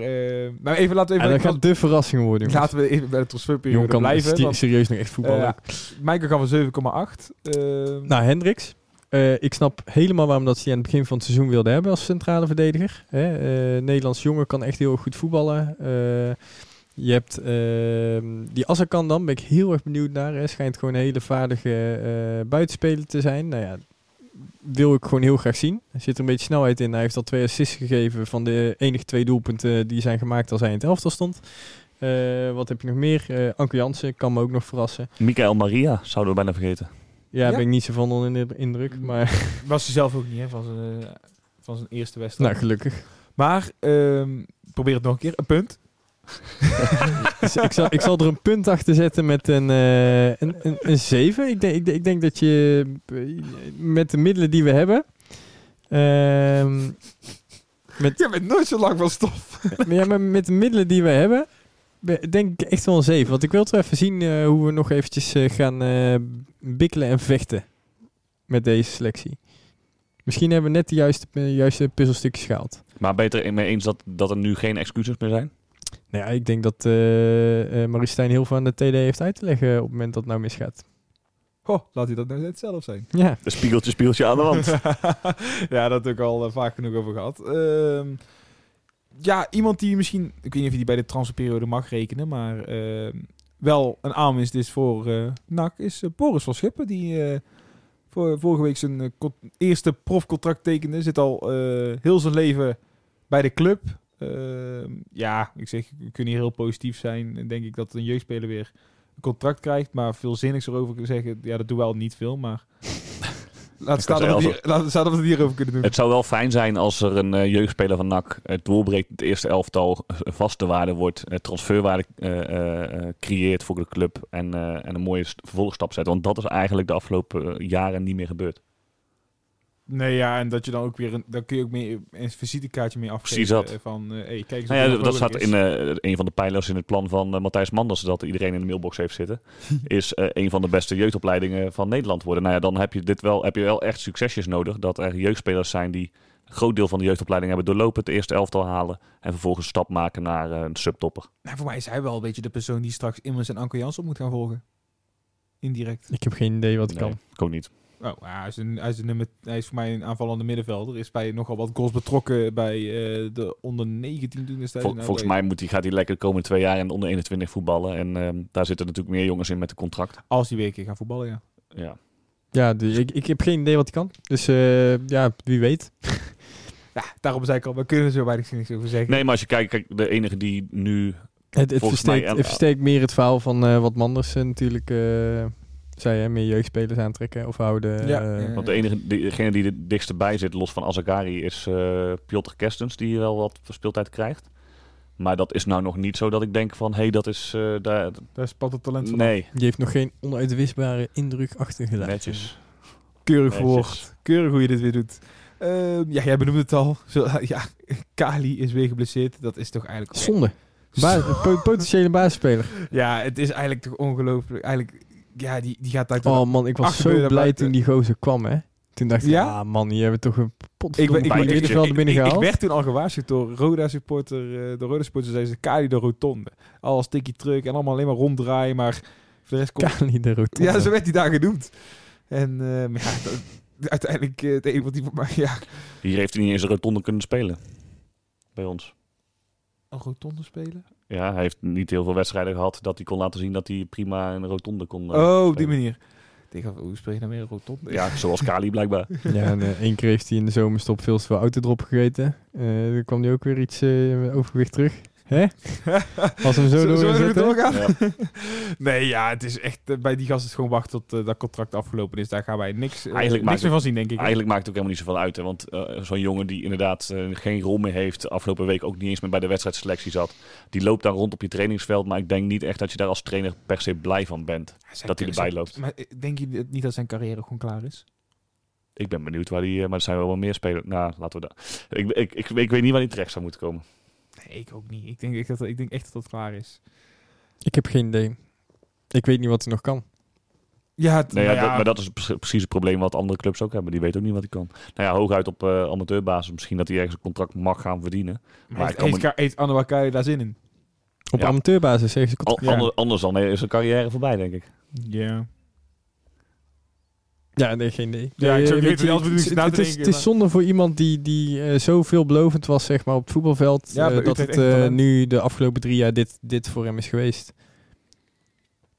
maar even laten we ja, even, dat gaat de verrassing worden. jongens. laten we even bij de Jong transferperiode kan blijven. sti- want, serieus nog echt voetballen. Michael gaan we 7,8. Eh, Nou, Hendricks. Eh, ik snap helemaal waarom dat ze aan het begin van het seizoen wilde hebben als centrale verdediger. Hè? Eh, Nederlands jongen kan echt heel goed voetballen. Eh, je hebt ehm, die Azarkan dan, ben ik heel erg benieuwd naar. Hij schijnt gewoon een hele vaardige buitenspeler te zijn. Nou ja, wil ik gewoon heel graag zien. Er zit er een beetje snelheid in. Hij heeft al twee assists gegeven van de enige twee doelpunten die zijn gemaakt als hij in het elftal stond. Wat heb je nog meer? Eh Anke Jansen kan me ook nog verrassen. Michael Maria zouden we bijna vergeten. Ja, Ja? ben ik niet zo van onder de indruk. Maar was hij zelf ook niet, hè, van zijn, eh, van zijn eerste wedstrijd. nou, gelukkig. Maar, ehm, probeer het nog een keer. Een punt. Dus ik, zal, ik zal er een punt achter zetten met een, eh een, een, een 7. Ik denk, ik, denk- ik denk dat je eh, met de middelen die we hebben. ehm, met, Je bent nooit zo lang van stof. ja, maar met de middelen die we hebben. Denk ik echt wel een 7. Want ik wil toch even zien eh, hoe we nog eventjes eh, gaan eh, bikkelen en vechten. Met deze selectie. Misschien hebben we net de juiste, juiste puzzelstukjes gehaald. Maar beter er mee eens dat, dat er nu geen excuses meer zijn? Nou ja, ik denk dat eh eh Marie Stijn heel veel aan de TD heeft uit te leggen op het moment dat het nou misgaat. Oh, laat hij dat nou net zelf zijn. Ja, De spiegeltje, spiegeltje aan de wand. ja, dat heb ik al vaak genoeg over gehad. Ja, iemand die misschien... Ik weet niet of je die bij de transferperiode mag rekenen, maar ehm, wel een aanwinst is voor eh NAC, is eh, Boris van Schippen. Die eh, voor, vorige week zijn eerste profcontract tekende. Zit al heel zijn leven bij de club. Ehm, ja, ik zeg, we kunnen hier heel positief zijn. En denk ik dat een jeugdspeler weer een contract krijgt. Maar veel zinnigs erover zeggen, ja, dat doen we al niet veel. Maar laat staan dat we het hier- het hierover kunnen doen. Het zou wel fijn zijn als er een eh, jeugdspeler van NAC het doorbreekt, het eerste elftal eh, vaste waarde wordt, eh, transferwaarde eh, eh, eh, creëert voor de club en, eh, en een mooie st- vervolgstap zet. Want dat is eigenlijk de afgelopen eh, jaren niet meer gebeurd. Nee, ja, en dat je dan ook weer een, dan kun je ook meer een visitekaartje mee afgeven. Precies dat. eh, Van, eh hey, kijk eens Nou ja, dat staat is. in eh, een van de pijlers in het plan van eh, Matthijs Manders, dat iedereen in de mailbox heeft zitten, is eh, een van de beste jeugdopleidingen van Nederland worden. Nou ja, dan heb je dit wel, heb je wel echt succesjes nodig, dat er jeugdspelers zijn die een groot deel van de jeugdopleiding hebben doorlopen, het eerste elftal halen en vervolgens een stap maken naar eh, een subtopper. Nou, voor mij is hij wel een beetje de persoon die straks Immers en Anko Jansen moet gaan volgen. Indirect. ik heb geen idee wat ik Nee, kan. ik ook niet. Oh, hij, is een, hij, is een nummer, hij is voor mij een aanvallende middenvelder. Is bij nogal wat goals betrokken bij eh, de onder 19 toen destijds. Vol- Nou, volgens bij- mij moet hij, gaat hij lekker de komende twee jaar in de onder 21 voetballen. En ehm, daar zitten natuurlijk meer jongens in met een contract. Als hij weer een keer gaat voetballen, ja. Ja. Ja, de- ik, ik heb geen idee wat ik kan. Dus eh, ja, wie weet. Ja, daarom zei ik al, we kunnen er zo weinig niks over zeggen. Nee, maar als je kijkt, kijk, de enige die nu... Het, het, mij, en- het versteekt meer het verhaal van eh, wat Manders eh, natuurlijk zei. Hè, meer jeugdspelers aantrekken of houden. Ja, eh, ja. Want de enige, degene die er dichtst bij zit, los van Azagari, is eh Piotr Kerstens, die wel wat speeltijd krijgt. Maar dat is nou nog niet zo dat ik denk van, hé, hey, dat is eh, daar... Daar spat het talent van. Nee, Die heeft nog geen onuitwisbare indruk achtergelaten. netjes. Keurig verwoord. Keurig hoe je dit weer doet. Ehm, ja, jij benoemde het al. Zo, ja, Kali is weer geblesseerd. Dat is toch eigenlijk... Zonde. Ba po- potentiële basisspeler. Ja, het is eigenlijk toch ongelooflijk. Eigenlijk, ja, die, die gaat uit. Oh man, ik was zo blij toen die gozer kwam, hè. Toen dacht ik, Ja? ah man, hier hebben we toch een pot Ik, ben- ik, Bij ik, ik, binnen ik, werd toen al gewaarschuwd door Roda supporter, eh, de Roda supporter zei ze Kali de rotonde. Alles tikkie terug en allemaal alleen maar ronddraaien, maar voor de rest komt... Kali de rotonde. Ja, zo werd hij daar genoemd. En eh, maar ja, dat- uiteindelijk eh, het enige wat hij voor mij, ja, Hier heeft hij niet eens een rotonde kunnen spelen. Bij ons. een rotonde spelen. Ja, hij heeft niet heel veel wedstrijden gehad dat hij kon laten zien dat hij prima een rotonde kon... eh, Oh, op die manier. Ik denk, hoe spreek je nou weer rotonde? Ja, zoals Kali blijkbaar. Ja, en eh, één keer heeft hij in de zomerstop veel te veel autodrop gegeten. Eh er kwam hij ook weer iets eh, overgewicht terug. Hè? Als we hem zo, Zo- doorgaan? Ja. Nee, ja, het is echt... eh, bij die gast is het gewoon wachten tot eh, dat contract afgelopen is. Daar gaan wij niks, eh, Eigenlijk niks maakt meer van zien, denk ik. Eigenlijk maakt het ook helemaal niet zoveel uit. Hè? Want zo'n jongen die inderdaad geen rol meer heeft, afgelopen week ook niet eens meer bij de wedstrijdselectie zat, die loopt dan rond op je trainingsveld. Maar ik denk niet echt dat je daar als trainer per se blij van bent. Zijn- dat hij erbij loopt. Maar denk je niet dat zijn carrière gewoon klaar is? Ik ben benieuwd waar die, maar er zijn wel wel meer spelers. Nou, laten we dat. Ik, ik, ik, ik weet niet waar hij terecht zou moeten komen. Nee, ik ook niet. Ik denk, echt dat, ik denk echt dat dat klaar is. Ik heb geen idee. Ik weet niet wat hij nog kan. Ja, het, Nee, ja, nou ja, dat- maar dat is pre- precies het probleem wat andere clubs ook hebben. Die weten ook niet wat hij kan. Nou ja, hooguit op eh, amateurbasis. Misschien dat hij ergens een contract mag gaan verdienen. maar maar heeft, ik heeft, heeft daar zin in? Op Ja. amateurbasis zeggen ze. Al- Ja. ander- anders dan is zijn carrière voorbij, denk ik. Ja. Ja, nee, geen idee. Ja, ik Eh, zou niet weten het, is, het is zonde voor iemand die, die eh, zo veelbelovend was zeg maar, op het voetbalveld. Ja, eh, dat het eh, nu de afgelopen drie jaar dit, dit voor hem is geweest.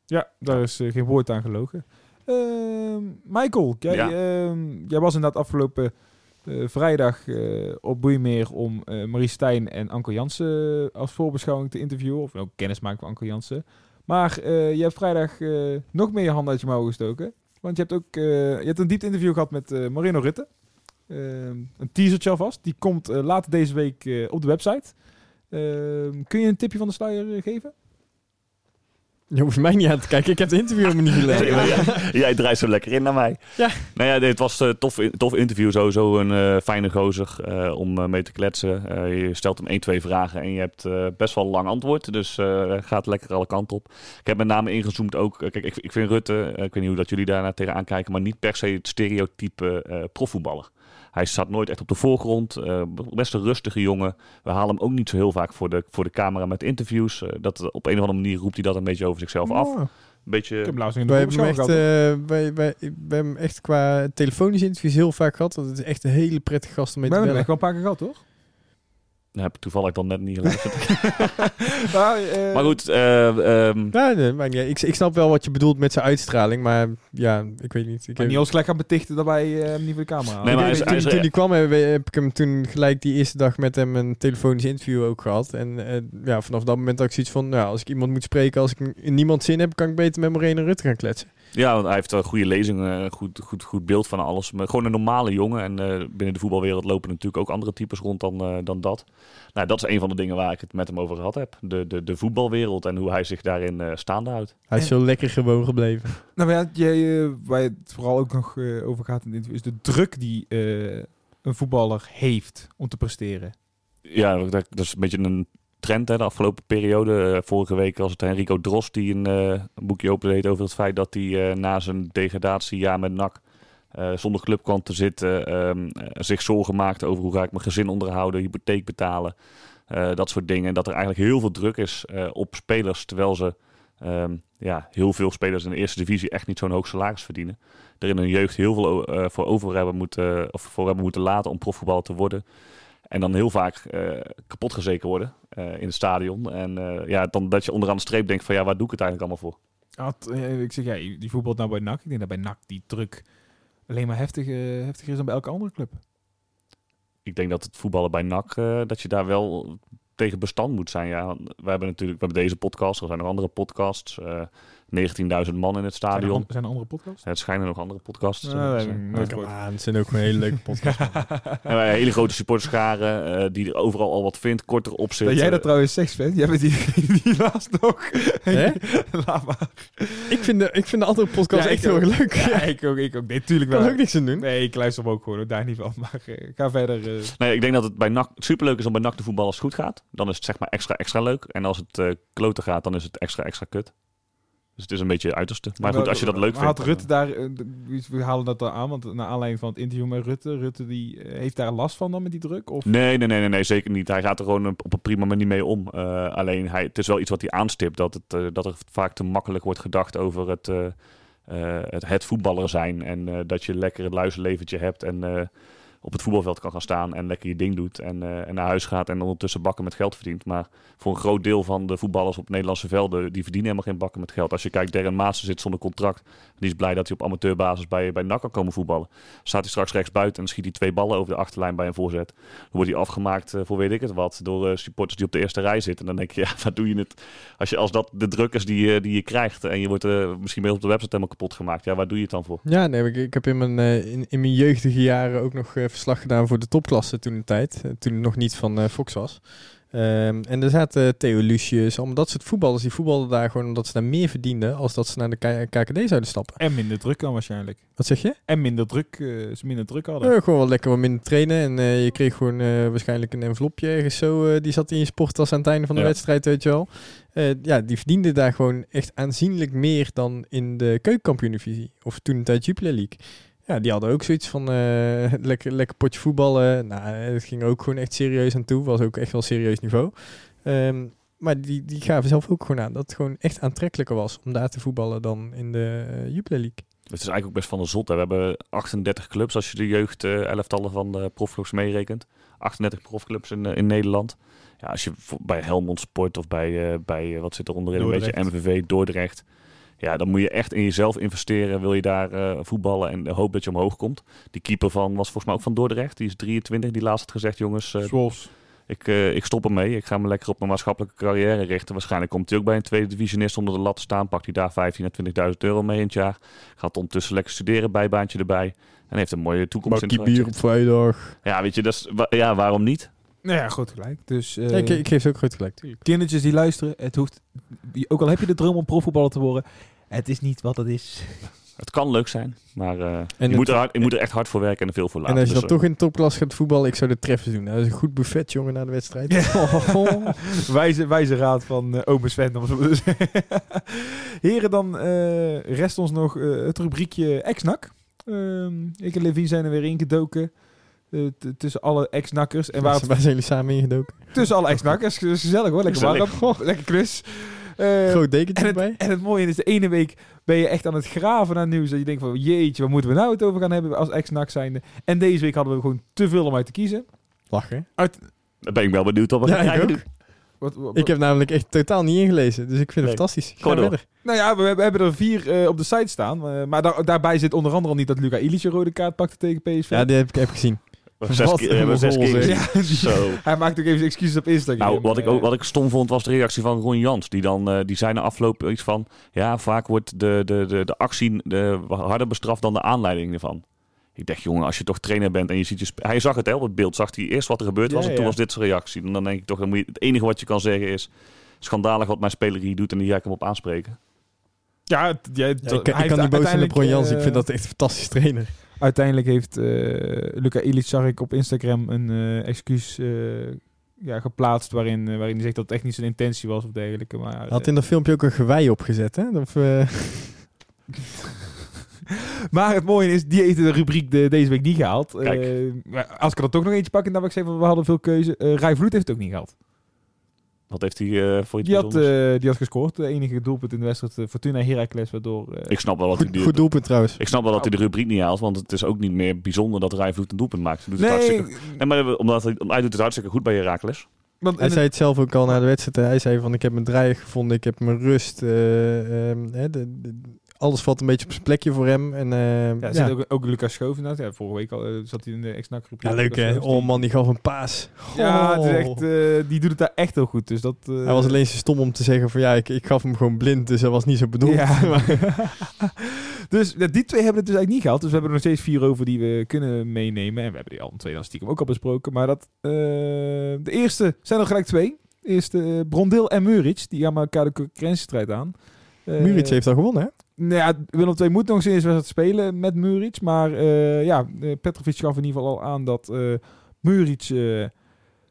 Ja, daar is eh, geen woord aan gelogen. Ehm, Michael, jij, Ja. ehm, jij was inderdaad afgelopen eh, vrijdag eh, op Boeimeer om eh Marie Stijn en Anko Jansen als voorbeschouwing te interviewen. Of ook kennis maken van Anko Jansen. Maar eh, je hebt vrijdag eh, nog meer je hand uit je mouw gestoken. Want je hebt ook eh, je hebt een diep interview gehad met eh Marino Rutte. Ehm, een teasertje alvast. Die komt eh, later deze week eh, op de website. Kun je een tipje van de sluier eh, geven? Je hoeft mij niet aan te kijken. Ik heb het interview helemaal niet gelezen. Jij draait zo lekker in naar mij. Ja. Nou ja, dit was een tof, tof interview. Sowieso een eh, fijne gozer eh, om eh, mee te kletsen. Eh, je stelt hem één, twee vragen en je hebt eh, best wel lang antwoord. Dus eh, gaat lekker alle kanten op. Ik heb met name ingezoomd ook. eh, kijk, ik, ik vind Rutte, eh, ik weet niet hoe dat jullie daarna tegenaan kijken, maar niet per se het stereotype eh profvoetballer. Hij staat nooit echt op de voorgrond. eh, best een rustige jongen. We halen hem ook niet zo heel vaak voor de, voor de camera met interviews. Eh, dat, op een of andere manier roept hij dat een beetje over zichzelf af. Een ik beetje... heb hem laatst in de Wij hebben, echt, gehad. eh, wij, wij, we hebben hem echt qua telefonische interviews heel vaak gehad. Want het is echt een hele prettige gast om mee We te hebben hem bellen. echt wel een paar keer gehad, toch? Dat heb ik toevallig dan net niet geluisterd. Maar, eh, maar goed, eh, ehm, Ja, nee, niet uit. ik, ik snap wel wat je bedoelt met zijn uitstraling. Maar ja, ik weet niet. Ik Maar heb- niet als gelijk gaan betichten dat wij eh, hem niet voor de camera. Nee, maar hij is- toen, hij is- toen die kwam, heb, heb ik hem toen gelijk die eerste dag met hem een telefonisch interview ook gehad. En ja, vanaf dat moment had ik zoiets van, nou, als ik iemand moet spreken, als ik in niemand zin heb, kan ik beter met Moreno Rutte gaan kletsen. Ja, want hij heeft wel goede lezingen, een goed, goed, goed beeld van alles. Maar gewoon een normale jongen. En eh, binnen de voetbalwereld lopen natuurlijk ook andere types rond dan, eh, dan dat. Nou, dat is een van de dingen waar ik het met hem over gehad heb. De, de, de voetbalwereld en hoe hij zich daarin eh, staande houdt. Hij is zo lekker gewoon gebleven. Nou, ja, jij, eh, waar het vooral ook nog eh, over gaat in dit interview, is de druk die eh, een voetballer heeft om te presteren. Ja, dat, dat is een beetje een trend hè, de afgelopen periode. Eh, vorige week was het Enrico Drost die een, een boekje opendeed over het feit dat hij eh, na zijn degradatiejaar met NAC eh, zonder club kwam te zitten. ehm, eh, zich zorgen maakte over hoe ga ik mijn gezin onderhouden, hypotheek betalen. dat soort dingen. En dat er eigenlijk heel veel druk is op spelers, terwijl ze ehm, ja, heel veel spelers in de eerste divisie echt niet zo'n hoog salaris verdienen. Er in hun jeugd heel veel voor over hebben moeten, of voor hebben moeten laten om profvoetballer te worden. En dan heel vaak eh, kapot gezeken worden eh, in het stadion. En eh, ja, dan dat je onderaan de streep denkt van ja, waar doe ik het eigenlijk allemaal voor? Had, ik zeg, ja, die voetbalt nou bij NAC. Ik denk dat bij NAC die druk alleen maar heftiger, heftiger is dan bij elke andere club. Ik denk dat het voetballen bij NAC, dat je daar wel tegen bestand moet zijn. Ja, we hebben natuurlijk we hebben deze podcast, er zijn nog andere podcasts. eh 19.000 man in het Zijn er, stadion. zijn er andere podcasts? Het schijnen nog andere podcasts. Nee, eh, dat zijn. nooit Come gehoord. on, het zijn ook gewoon hele leuke podcasts. En wij hele grote supporterscharen eh, die er overal al wat vindt, korter op zit. Dat jij dat Eh, trouwens seks bent? Jij bent die, die laatst nog. Hè? Laat maar. ik, vind de, ik vind de andere podcasts Ja, echt heel ook. erg leuk. Ja, Ja, ik ook. Ik ook. Nee, tuurlijk ik kan wel. ook niks aan doen. Nee, ik luister hem ook gewoon. Daar niet van. Maar eh, ga verder. eh. Nee, ik denk dat het bij NAC superleuk is om bij NAC te voetballen als het goed gaat. Dan is het zeg maar extra extra leuk. En als het eh kloten gaat, dan is het extra extra kut. Dus het is een beetje het uiterste. Maar goed, als je dat leuk Maar vindt. Had Rutte daar, eh, we halen dat al aan, want naar aanleiding van het interview met Rutte, Rutte die eh, heeft daar last van dan met die druk? Of? Nee, nee, nee, nee, nee, zeker niet. Hij gaat er gewoon op een prima manier mee om. Eh, alleen, hij, het is wel iets wat hij aanstipt. Dat, het, eh, dat er vaak te makkelijk wordt gedacht over het, eh, eh, het, het voetballer zijn. En eh, dat je lekker het luizenleventje hebt. En eh, op het voetbalveld kan gaan staan en lekker je ding doet en, eh, en naar huis gaat en ondertussen bakken met geld verdient. Maar voor een groot deel van de voetballers op Nederlandse velden, die verdienen helemaal geen bakken met geld. Als je kijkt, Darren Maassen zit zonder contract. Die is blij dat hij op amateurbasis bij, bij NAC kan komen voetballen. Staat hij straks rechts buiten en schiet hij twee ballen over de achterlijn bij een voorzet. Dan wordt hij afgemaakt eh, voor weet ik het wat door eh, supporters die op de eerste rij zitten. En dan denk je, ja, wat doe je het? Als, je, als dat de druk is die, je- die je krijgt en je wordt eh, misschien mee op de website helemaal kapot gemaakt. Ja, waar doe je het dan voor? Ja, nee, ik, ik heb in mijn, eh, in, in mijn jeugdige jaren ook nog eh, verslag gedaan voor de topklasse toen de tijd. eh, toen het nog niet van eh, Fox was. Ehm, en er zaten Theo Lucius, allemaal dat soort voetballers. Die voetbalden daar gewoon omdat ze daar meer verdienden als dat ze naar de K- KKD zouden stappen. En minder druk dan waarschijnlijk. Wat zeg je? En minder druk, eh, ze minder druk hadden. Ja, gewoon wel lekker wat minder trainen. En eh, je kreeg gewoon eh, waarschijnlijk een envelopje ergens zo. eh, die zat in je sporttas aan het einde van de Ja. wedstrijd, weet je wel. Eh, ja, die verdienden daar gewoon echt aanzienlijk meer dan in de keukenkampioen-divisie. Of toen de tijd Jupiler League. Ja, die hadden ook zoiets van eh, lekker, lekker potje voetballen. Nou, het ging ook gewoon echt serieus aan toe. Was ook echt wel serieus niveau. Ehm, maar die, die gaven zelf ook gewoon aan dat het gewoon echt aantrekkelijker was om daar te voetballen dan in de Jupiler League. Het is eigenlijk ook best van de zot. hè. We hebben 38 clubs als je de jeugd eh, elftallen van de profclubs meerekent. 38 profclubs in, in Nederland. Ja, als je bij Helmond Sport of bij, bij wat zit er onderin, een beetje. MVV, Dordrecht. Ja, dan moet je echt in jezelf investeren. Wil je daar eh, voetballen en hoop dat je omhoog komt. Die keeper van was volgens mij ook van Dordrecht. Die is 23. Die laatst had gezegd, jongens, Swolfs. ik, eh, ik stop ermee. Ik ga me lekker op mijn maatschappelijke carrière richten. Waarschijnlijk komt hij ook bij een tweede divisionist onder de lat te staan. Pakt hij daar 15.000 à 20.000 euro mee in het jaar. Gaat ondertussen lekker studeren, bijbaantje erbij. En heeft een mooie toekomst het bier op vrijdag. Ja, weet je, dat is, ja, waarom niet? Nou ja, goed gelijk. Dus eh, Ja, ik, ik geef ze ook groot gelijk, tuurlijk. kindertjes die luisteren, het hoeft, ook al heb je de droom om profvoetballer te worden, het is niet wat het is. Het kan leuk zijn, maar eh, je, moet er hard, je moet er echt hard voor werken en er veel voor laten. En als je Dus, dan eh, toch in de topklas gaat voetballen, ik zou de treffers doen. Dat is een goed buffet, jongen, na de wedstrijd. wijze, wijze raad van uh, ome Sven. Om zo. Heren, dan eh, rest ons nog eh, het rubriekje ex-nak. Ehm, ik en Levine zijn er weer ingedoken. eh, t- tussen alle ex-nakkers. En waar zijn jullie samen ingedoken? tussen alle ex-nakkers. Dus gezellig hoor, lekker warm. Lekker klus. Eh, Groot dekentje en, het, erbij. en het mooie is, de ene week ben je echt aan het graven naar nieuws. Dat je denkt van, jeetje, waar moeten we nou het over gaan hebben als ex-nak zijnde. En deze week hadden we gewoon te veel om uit te kiezen. Lachen. Dan ben ik wel benieuwd op wat Ja, ik ook. Wat, wat- Ik heb namelijk echt totaal niet ingelezen, dus ik vind Nee. het fantastisch. Ga verder. Nou ja, we, hebben- we hebben er vier eh, op de site staan. eh, maar daar- daarbij zit onder andere al niet dat Luca Ilic een rode kaart pakte tegen PSV. Ja, die heb ik heb ik gezien. Zes Wat zes. Ja, die- Zo. Hij maakt ook even excuses op Instagram. Nou, wat ik, Eh, ook, wat ik stom vond was de reactie van Ron Jans. Die, dan, eh, die zei na afloop iets van... Ja, vaak wordt de, de, de, de actie de, harder bestraft dan de aanleiding ervan. Ik dacht, jongen, als je toch trainer bent en je ziet je... Hij zag het, hè, op het beeld. Zag hij eerst wat er gebeurd was Ja, en toen ja. was dit zijn reactie. En dan denk ik toch, dan moet je, het enige wat je kan zeggen is... Schandalig wat mijn speler hier doet en hier ga ik hem op aanspreken. Ja, Ja, ik, kan niet boos zijn op Ron Jans. Ik eh, vind dat echt een fantastisch trainer. Uiteindelijk heeft eh, Luca Ilic, zag ik op Instagram, een eh, excuus ja, geplaatst waarin, waarin hij zegt dat het echt niet zijn intentie was of dergelijke. Maar, Hij had in dat filmpje ook een gewei opgezet, hè? Of, maar het mooie is, die heeft de rubriek de, deze week niet gehaald. Eh, als ik er dan toch nog eentje pak, en dan wil ik zeggen, we hadden veel keuze. Eh Rai Vloed heeft het ook niet gehaald. Wat heeft hij eh, voor iets Die had, eh, die had gescoord, de enige doelpunt in de wedstrijd eh, Fortuna Heracles, waardoor... eh, Ik snap wel dat hij goed, die, goed doelpunt trouwens. ik snap wel dat hij de rubriek niet haalt, want het is ook niet meer bijzonder dat Rijvloed een doelpunt maakt. Hij doet het nee, hartstikke, nee, maar omdat hij, hij doet het hartstikke goed bij Herakles. want Hij zei het zelf ook al na de wedstrijd. Hij zei van, ik heb mijn draai gevonden, ik heb mijn rust. eh, ehm, de- alles valt een beetje op zijn plekje voor hem. En, eh, Ja, ja, zit ook, ook Lucas Schoof inderdaad. Ja, vorige week al, eh, zat hij in de ex-nak groep. Ja, leuk hè. Oh man, die gaf een paas. Ja, het is Oh. echt, eh, die doet het daar echt heel goed. Dus dat, Hij was alleen zo stom om te zeggen van ja, ik, ik gaf hem gewoon blind, dus dat was niet zo bedoeld. Ja, dus ja, die twee hebben het dus eigenlijk niet gehad. Dus we hebben er nog steeds vier over die we kunnen meenemen. En we hebben die al twee dan stiekem ook al besproken. Maar dat, de eerste zijn er gelijk twee. De eerste Brondeel en Muric. Die gaan elkaar de concurrentiestrijd aan. Eh, Muric heeft al gewonnen hè? Nou ja, Willem II moet nog eens eens wedstrijd spelen met Muric. Maar eh, ja, eh, Petrovic gaf in ieder geval al aan dat eh Muric eh,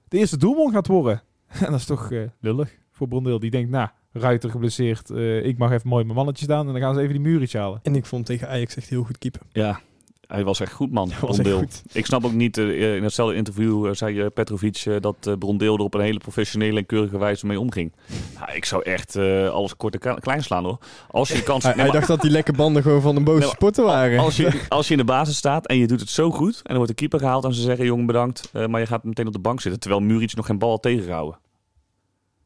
de eerste doelman gaat worden. en dat is toch eh, lullig voor Brondeel. Die denkt, nou, Ruiter geblesseerd. eh, ik mag even mooi mijn mannetje staan. En dan gaan ze even die Muric halen. En ik vond tegen Ajax echt heel goed keeper. Ja, Hij was echt goed, man. Brondeel. goed. Ik snap ook niet, eh, in hetzelfde interview eh, zei eh, Petrovic dat Brondeel er op een hele professionele en keurige wijze mee omging. Ik zou echt alles kort en klein slaan hoor. Als je de kans... Hij, Nee, hij maar dacht dat die lekke banden gewoon van de boze Nee, sporten waren. als, je, als je in de basis staat en je doet het zo goed en er wordt de keeper gehaald en ze zeggen jongen bedankt, maar je gaat meteen op de bank zitten terwijl Muric nog geen bal had tegengehouden.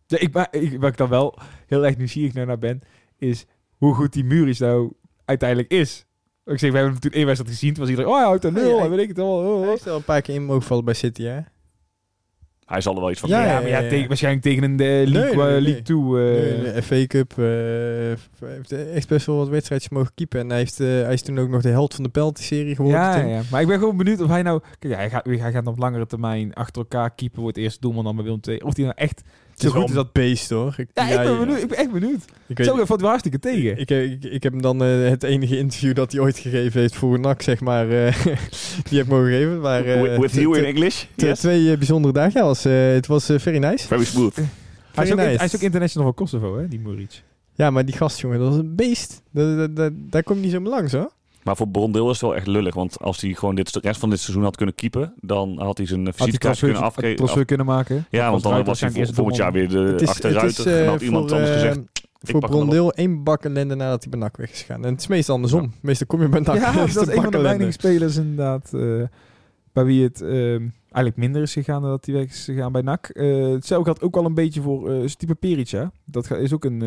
Ja, ik, maar, ik, waar ik dan wel heel erg nieuwsgierig naar, naar ben, is hoe goed die Muris nou uiteindelijk is. Ik zeg, we hebben natuurlijk één wedstrijd gezien. Toen was iedereen, oh hij houdt een nul, Ja, ja. en weet ik het allemaal. oh, Hij oh. heeft wel een paar keer in mogen vallen bij City, hè? Hij zal er wel iets van Ja, maar ja, ja, ja. tegen- waarschijnlijk tegen een eh, League, Nee, nee, nee. League 2. eh, Nee, de FA Cup eh, hij heeft echt best wel wat wedstrijdjes mogen keepen. En hij, heeft, eh, hij is toen ook nog de held van de penalty-serie geworden. ja, toen. ja, maar ik ben gewoon benieuwd of hij nou... Kijk, hij gaat, hij gaat op langere termijn achter elkaar keepen, wordt eerst doelman dan bij Willem II. Of hij nou echt is zo goed is dat... beest, hoor. Ik, Ja, ik ben benieuwd. Ik ben echt benieuwd. Ik, weet- Zo valt hartstikke tegen. ik, ik, ik heb hem dan eh, het enige interview dat hij ooit gegeven heeft voor NAC, zeg maar, eh, die heb ik mogen geven. Maar, eh, With, with t- you in English? Yes. Twee eh, bijzondere dagen. Ja, was, eh, het was eh, very nice. Very smooth. Hij is, ook, hij is ook international van Kosovo, hè, die Muric. Ja, maar die gast, jongen, dat was een beest. Dat, dat, dat- daar kom je niet zo mee langs, hoor. Maar voor Brondeel is het wel echt lullig. Want als hij gewoon dit, de rest van dit seizoen had kunnen keepen, dan had hij zijn Had visitekaart kunnen afgeven. transfer kunnen maken. Ja, want dan was hij volgend jaar weer de Het is, achteruit. het is, en eh, had iemand voor, anders gezegd, eh, ik voor. Brondeel één bak ellende nadat hij bij NAC weg is gegaan. En het is meestal andersom. Meestal kom je bij NAC. Ja, dat is een van de weinige spelers inderdaad. eh, bij wie het ehm, eigenlijk minder is gegaan dan dat hij weg is gegaan bij NAC. Eh hetzelfde geldt ook wel een beetje voor eh Stipe Peric. hè. Dat is ook een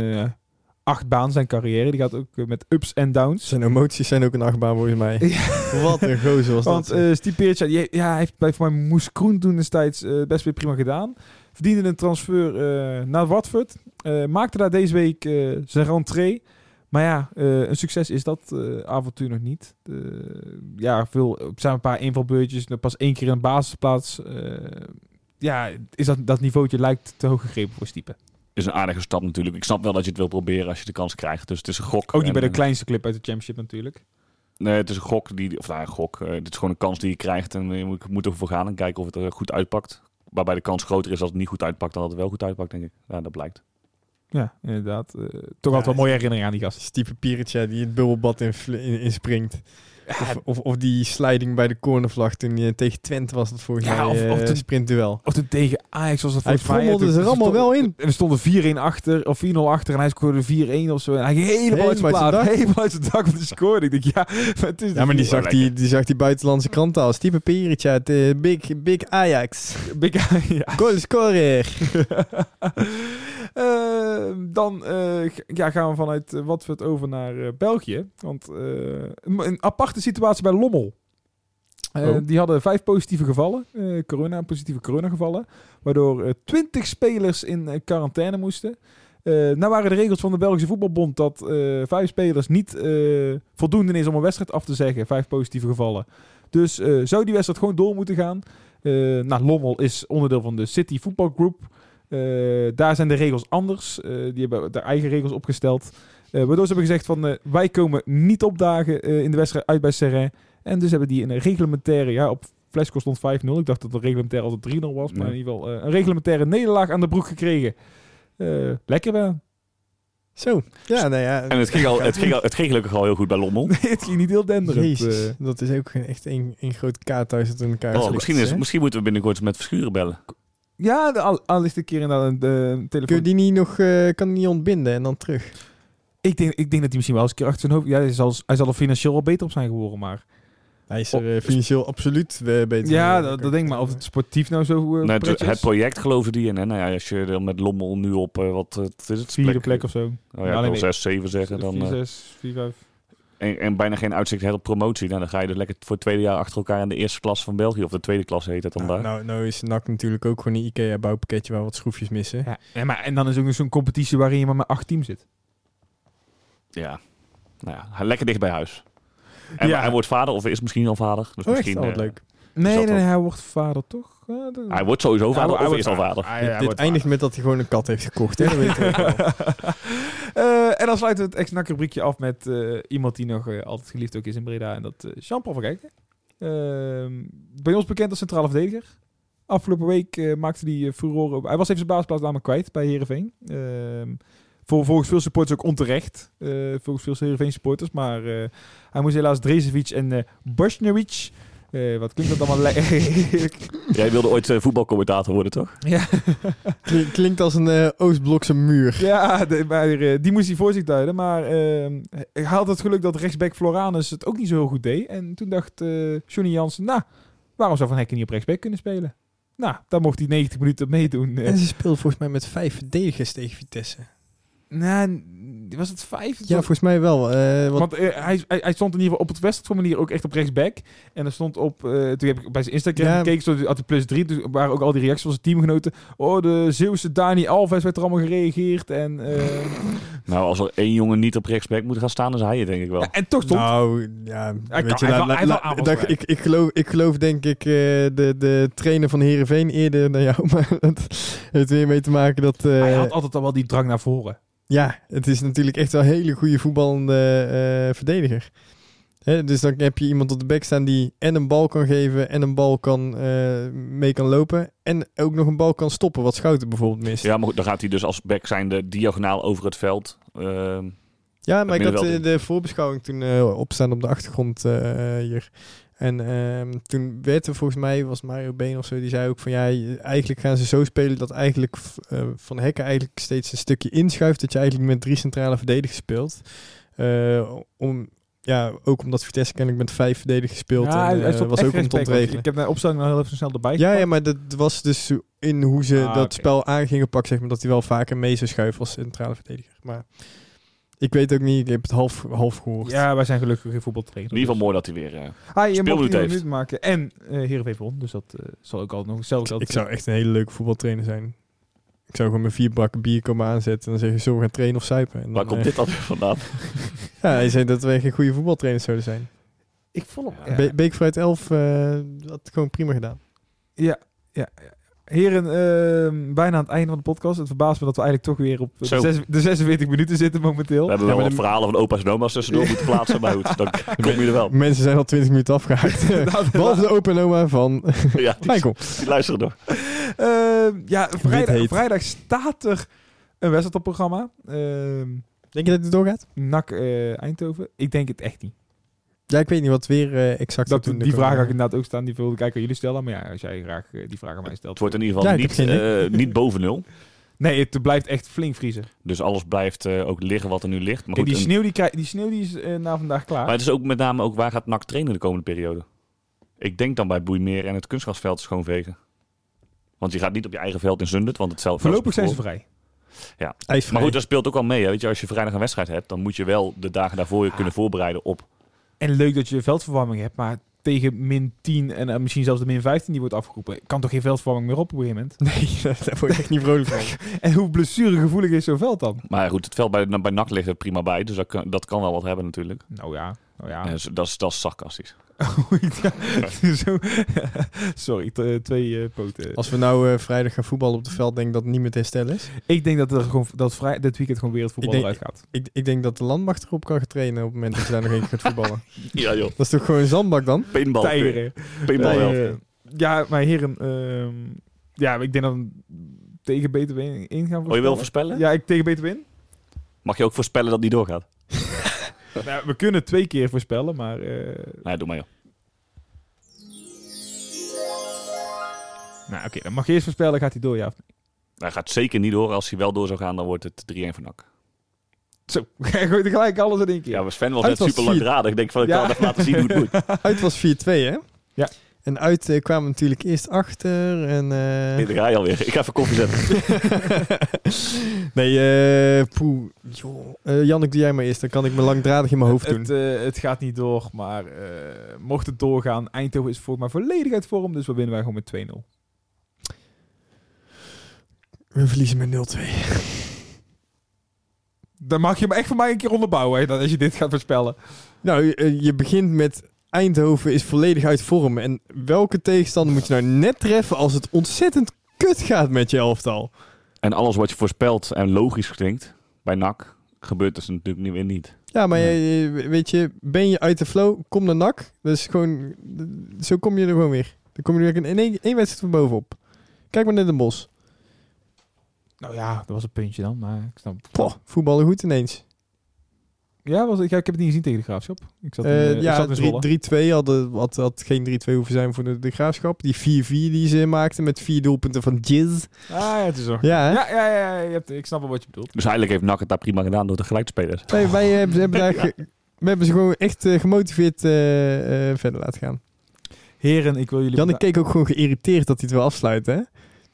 eh acht baan zijn carrière. Die gaat ook eh, met ups en downs. Zijn emoties zijn ook een achtbaan volgens mij. Wat een gozer was Want dat. eh Stipe Peric, ja, die- ja, hij heeft bij voor mij Moes Kroen toen destijds eh, best weer prima gedaan. Verdiende een transfer eh, naar Watford. Maakte daar deze week zijn rentree. Maar ja, een succes is dat avontuur nog niet. Ja, veel, er zijn een paar invalbeurtjes. Pas één keer in een basisplaats. Ja, is dat, dat niveautje lijkt te hoog gegrepen voor Stipe. Is een aardige stap natuurlijk. Ik snap wel dat je het wil proberen als je de kans krijgt. Dus het is een gok. Ook niet bij de En, eh, kleinste club uit de championship natuurlijk. Nee, het is een gok. Die, of nou, een gok. Eh, dit is gewoon een kans die je krijgt. En je moet, moet ervoor gaan en kijken of het er goed uitpakt. Waarbij de kans groter is als het niet goed uitpakt dan dat het wel goed uitpakt, denk ik. Ja, dat blijkt. Ja, inderdaad. Eh, toch altijd wel mooie herinnering aan die gast. Stieve Pieretje die het bubbelbad in, in, inspringt. Of, of, of die sliding bij de cornervlag toen hij tegen Twente was dat volgens Ja, mij of- of eh, sprintduel. Of toen tegen Ajax was dat Hij mij, frommelde toen- ze er allemaal wel in. En er stonden 4-1 achter, of 4-0 achter. En hij scoorde 4-1 of zo. En hij ging helemaal uit zijn plaat. Helemaal uit zijn dak van de score. Ik denk, ja, maar het is Ja, maar die zag die, zag die buitenlandse kranten al. Stieve Pieretje uit eh, Big, Big Ajax. Big- ja. Goalscorer. Eh, dan eh, ja, gaan we vanuit eh, Watford over naar België. Want een, een aparte situatie bij Lommel. Oh. Die hadden vijf positieve gevallen, eh, corona, positieve coronagevallen, waardoor eh, twintig spelers in quarantaine moesten. Nou waren de regels van de Belgische Voetbalbond dat vijf spelers niet voldoende is om een wedstrijd af te zeggen, vijf positieve gevallen. Dus zou die wedstrijd gewoon door moeten gaan. Nou, Lommel is onderdeel van de City Football Group. Eh, daar zijn de regels anders. Eh, die hebben daar eigen regels opgesteld. Eh, waardoor ze hebben gezegd van wij komen niet opdagen eh, in de wedstrijd uit bij Serrain. En dus hebben die een reglementaire, ja op Flesco stond 5-0. Ik dacht dat het reglementaire als het 3-0 was. Maar Nee. in ieder geval eh, een reglementaire nederlaag aan de broek gekregen. Eh, lekker wel. Zo. Ja, nou ja. En het ging, al, het, ging al, het ging gelukkig al heel goed bij Lommel. Nee, het ging niet heel denderend. Jezus, dat is ook echt één één groot kaarthuis dat in elkaar Oh, misschien, is, misschien moeten we binnenkort met Verschuren bellen. Ja, de, al, al is de keer inderdaad een de telefoon. Kun je die niet nog eh, kan die niet ontbinden en dan terug? ik, denk, ik denk dat hij misschien wel eens een keer achter zijn hoofd... Ja, hij zal, hij zal er financieel wel beter op zijn geworden, maar... Hij is er eh, financieel absoluut eh, beter. Ja, dat, dat denk ik maar. Of het sportief nou zo uh, Nee, het, het project geloofde die in. Hè? Nou ja, als je dan met Lommel nu op, wat, wat is het? Vierde plek of zo. Oh ja, Ja, ik nee. 6, 7 zeggen. Dan, 4, eh, 6, 4, 5. En, en bijna geen uitzicht hebt op promotie. Nou, dan ga je dus lekker voor het tweede jaar achter elkaar in de eerste klasse van België. Of de tweede klasse heet het dan Nou, daar. nou, nou is NAC natuurlijk ook gewoon een IKEA-bouwpakketje waar wat schroefjes missen. Ja. ja, maar en dan is ook nog zo'n competitie waarin je maar met acht teams zit. Ja. Nou ja, lekker dicht bij huis. En Ja. hij wordt vader, of is misschien al vader. Dus Oh, echt? misschien, Oh, wat eh, leuk. Nee, nee, nee, hij wordt vader toch? Hij wordt sowieso vader, hij of is al vader. Ah, ja, Dit- hij dit wordt eindigt met dat hij gewoon een kat heeft gekocht. Hè? Dat weet. Eh, en dan sluiten we het ex rubriekje af met eh, iemand die nog eh, altijd geliefd ook is in Breda. En dat is Jean-Paul van Kijken. Ehm, bij ons bekend als centrale verdediger. Afgelopen week maakte hij uh, furore. Hij was even zijn basisplaats namelijk kwijt bij Heerenveen. Ehm Voor, volgens veel supporters ook onterecht. eh, volgens veel Heerenveen supporters. Maar eh, hij moest helaas Drezevic en Bosnjevic... eh, wat klinkt dat allemaal lekker? Jij wilde ooit eh, voetbalcommentator worden, toch? ja, Klink- klinkt als een eh, Oostblokse muur. ja de- maar, eh, die moest hij voor zich duiden. Maar eh, hij had het geluk dat rechtsback Floranus het ook niet zo heel goed deed. En toen dacht eh Johnny Jansen... Nou, waarom zou Van Hekken niet op rechtsback kunnen spelen? Nou, dan mocht hij 90 minuten meedoen. En ze speelde volgens mij met vijf verdedigers tegen Vitesse. Nou, was het vijf? Ja, volgens mij wel. eh, want, Want eh, hij, hij, hij stond in ieder geval op het wedstrijdformulier ook echt op rechtsback. En er stond op, eh, toen heb ik bij zijn Instagram Ja. gekeken, stond, had hij plus drie. Toen waren ook al die reacties van zijn teamgenoten. Oh, de Zeeuwse Dani Alves werd er allemaal gereageerd. En, eh, Nou, als er één jongen niet op rechtsback moet gaan staan, dan is hij het, denk ik wel. ja, en toch stond... nou, ja, Hij weet kan- je, la- la- la- dat- ik, ik, geloof, ik geloof denk ik eh, de, de trainer van Heerenveen eerder dan jou. Maar dat heeft weer mee te maken dat... eh, hij had altijd al wel die drang naar voren. Ja, het is natuurlijk echt wel een hele goede voetballende eh, verdediger. Dus dan heb je iemand op de bek staan die en een bal kan geven en een bal kan, eh, mee kan lopen. En ook nog een bal kan stoppen, wat Schouten bijvoorbeeld mist. Ja, maar goed, dan gaat hij dus als back zijnde diagonaal over het veld. Ehm, Ja, maar ik had eh, de voorbeschouwing toen eh, opstaan op de achtergrond eh, hier. En ehm, toen werd er volgens mij, was Mario Been of zo, die zei ook van ja, eigenlijk gaan ze zo spelen dat eigenlijk eh, Van Hekken eigenlijk steeds een stukje inschuift. Dat je eigenlijk met drie centrale verdedigers speelt. Eh, om, ja, ook omdat Vitesse kennelijk met vijf verdedigers speelt. Ja, en, stond was ook om te ontregelen. Ik heb de opstelling nog heel even snel erbij Ja, ja, maar dat was dus in hoe ze Ah, dat spel aan gingen pakken, zeg maar, dat hij wel vaker mee zou schuiven als centrale verdediger. Maar ik weet ook niet, ik heb het half, half gehoord. Ja, wij zijn gelukkig geen voetbaltrainer. in ieder geval mooi dat hij weer... eh, Hij je speelminuut heeft. minuten maken. En uh, Heerenveen won. Dus dat eh, zal ook al nog zelf Ik zou echt een hele leuke voetbaltrainer zijn. Ik zou gewoon met vier bakken bier komen aanzetten en dan zeggen, zullen we gaan trainen of zuipen? En waar dan, komt dit dan weer vandaan? Ja, hij zei dat wij geen goede voetbaltrainers zouden zijn. Ik vond hem... Ja. Be Beek vooruit 11 eh had gewoon prima gedaan. Ja, ja. ja. Heren, ehm, bijna aan het einde van de podcast. Het verbaast me dat we eigenlijk toch weer op de, Zo. zes- de 46 minuten zitten momenteel. We hebben Ja, wel wat de- verhalen van opa's en oma's tussendoor moeten plaatsen. Maar goed, dan kom je er wel. Mensen zijn al 20 minuten afgehaakt. Behalve de open oma van Ja, die, Michael. die luisteren nog. Ehm, ja, vrijdag, vrijdag staat er een wedstrijd op programma. Ehm Denk je dat het doorgaat? NAC eh, Eindhoven. Ik denk het echt niet. Ja, ik weet niet wat weer eh, exact Dat, die vraag had ik inderdaad ook staan. Die wilde ik eigenlijk aan jullie stellen. Maar ja, als jij graag eh, die vraag aan mij stelt. Het wordt in ieder geval Ja, niet, eh, niet boven nul. Nee, het blijft echt flink vriezen. Dus alles blijft eh, ook liggen wat er nu ligt. Maar, goed, die, sneeuw, die, die sneeuw die is eh, na vandaag klaar. maar het is ook met name ook waar gaat NAC trainen de komende periode. Ik denk dan bij Boeimeer en het kunstgrasveld schoonvegen. Want je gaat niet op je eigen veld in Zundert, want het veld Voorlopig zijn ze vrij. IJsvrij. Maar goed, dat speelt ook al mee. Hè. Weet je, als je vrijdag een wedstrijd hebt, dan moet je wel de dagen daarvoor je kunnen voorbereiden op. En leuk dat je veldverwarming hebt, maar tegen min 10 en eh, misschien zelfs de min 15 die wordt afgeroepen, kan toch geen veldverwarming meer op op een gegeven moment? Nee, daar word ik echt niet vrolijk van. En hoe blessuregevoelig is zo'n veld dan? Maar goed, het veld bij, bij NAC ligt er prima bij. Dus dat kan, dat kan wel wat hebben natuurlijk. Nou ja, nou ja. Ja, dus dat, is, dat is sarcastisch. Ja, zo. Sorry, eh, twee eh, poten. Als we nou eh, vrijdag gaan voetballen op het veld, denk ik dat het niet meer te herstellen is. Ik denk dat er gewoon dat vrij, dit weekend gewoon wereldvoetbal Ik denk- eruit gaat. Ik, ik denk dat de landmacht erop kan gaan trainen op het moment dat je daar nog één keer gaat voetballen. Ja joh, Dat is toch gewoon een zandbak dan? pinbal. Tijgeren. Wel. Ja, maar heren, ehm, ja, ik denk dat we tegen BTW in gaan Oh, je wil voorspellen. Ja, ik tegen BTW in. Mag je ook voorspellen dat het niet doorgaat? Nou, we kunnen twee keer voorspellen, maar eh, Nee, doe maar joh. nou, oké, dan mag je eerst voorspellen, gaat hij door, ja of nee? Hij gaat zeker niet door. Als hij wel door zou gaan, dan wordt het 3-1 voor NAC. Zo, hij gooit gelijk alles in één keer. Ja, maar Sven was Uit net was super vier. langdradig. Ik denk van, ik Ja. kan even laten zien hoe het moet. Uit was 4-2, hè? Ja. En uit eh, kwamen natuurlijk eerst achter en... eh, Nee, daar ga je alweer. Ik ga even koffie zetten. nee, eh poeh. Joh. Eh, Jannik, doe jij maar eerst. Dan kan ik me langdradig in mijn hoofd doen. Het, eh, het gaat niet door, maar eh, mocht het doorgaan, Eindhoven is voor mij volledig uit vorm, dus we winnen wij gewoon met 2-0. We verliezen met 0-2. Dan mag je me echt voor mij een keer onderbouwen, hè, dat als je dit gaat voorspellen. Nou, je begint met Eindhoven is volledig uit vorm. En welke tegenstander moet je nou net treffen als het ontzettend kut gaat met je elftal? En alles wat je voorspelt en logisch klinkt bij NAC, gebeurt dus natuurlijk niet weer niet. Ja, maar je- je- weet je, ben je uit de flow, kom naar NAC. Dus gewoon, zo kom je er gewoon weer. Dan kom je er weer in één, één wedstrijd van bovenop. Kijk maar naar de Bos. Nou ja, dat was een puntje dan, maar ik snap. Poh, voetballen goed ineens. Ja, was, ik, ik heb het niet gezien tegen de Graafschap. Ik zat in, Eh, eh, ik ja, zat in Zwolle. 3-2 hadden, had, had geen 3-2 hoeven zijn voor de, de Graafschap. Die 4-4 die ze maakten met vier doelpunten van Jizz. Ah, ja, het is zo. Ja? Ja, ja, ja, ja, je hebt, ik snap wel wat je bedoelt. Dus eigenlijk heeft NAC het daar prima gedaan door tegelijk te spelen. Nee, wij hebben, hebben daar ge- we hebben ze gewoon echt eh, gemotiveerd eh, eh, verder laten gaan. Heren, ik wil jullie... Janne keek ook gewoon geïrriteerd dat hij het wil afsluiten, hè?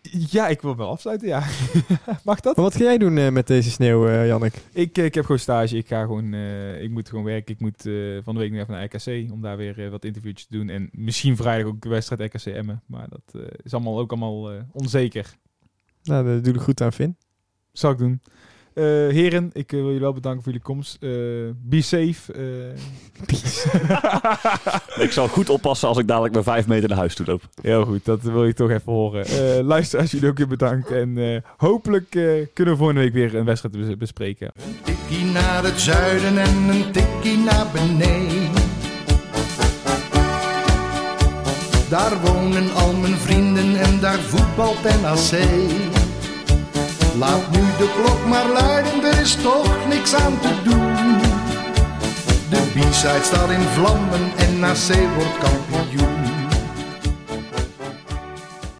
Ja, ik wil wel afsluiten, ja. Mag dat? Maar wat ga jij doen eh, met deze sneeuw, Jannik? Ik, eh, ik heb gewoon stage. Ik ga gewoon... ik moet gewoon werken. Ik moet van de week nog even naar RKC om daar weer wat interviewtjes te doen. En misschien vrijdag ook de wedstrijd RKC Emmen. Maar dat is allemaal ook allemaal onzeker. Nou, daar doe ik goed aan, Finn. Zal ik doen. Eh, heren, ik eh, wil jullie wel bedanken voor jullie komst. Eh, be safe. Ik zal goed oppassen als ik dadelijk met vijf meter naar huis toe loop. Heel goed, dat wil je toch even horen. Eh luisteraars, jullie ook weer bedankt. En eh, hopelijk eh, kunnen we volgende week weer een wedstrijd bes- bespreken. Tikkie naar het zuiden en een tikkie naar beneden. Daar wonen al mijn vrienden en daar voetbalt NAC. Laat nu de klok maar luiden, er is toch niks aan te doen. De B-side staat in vlammen en NAC wordt kampioen.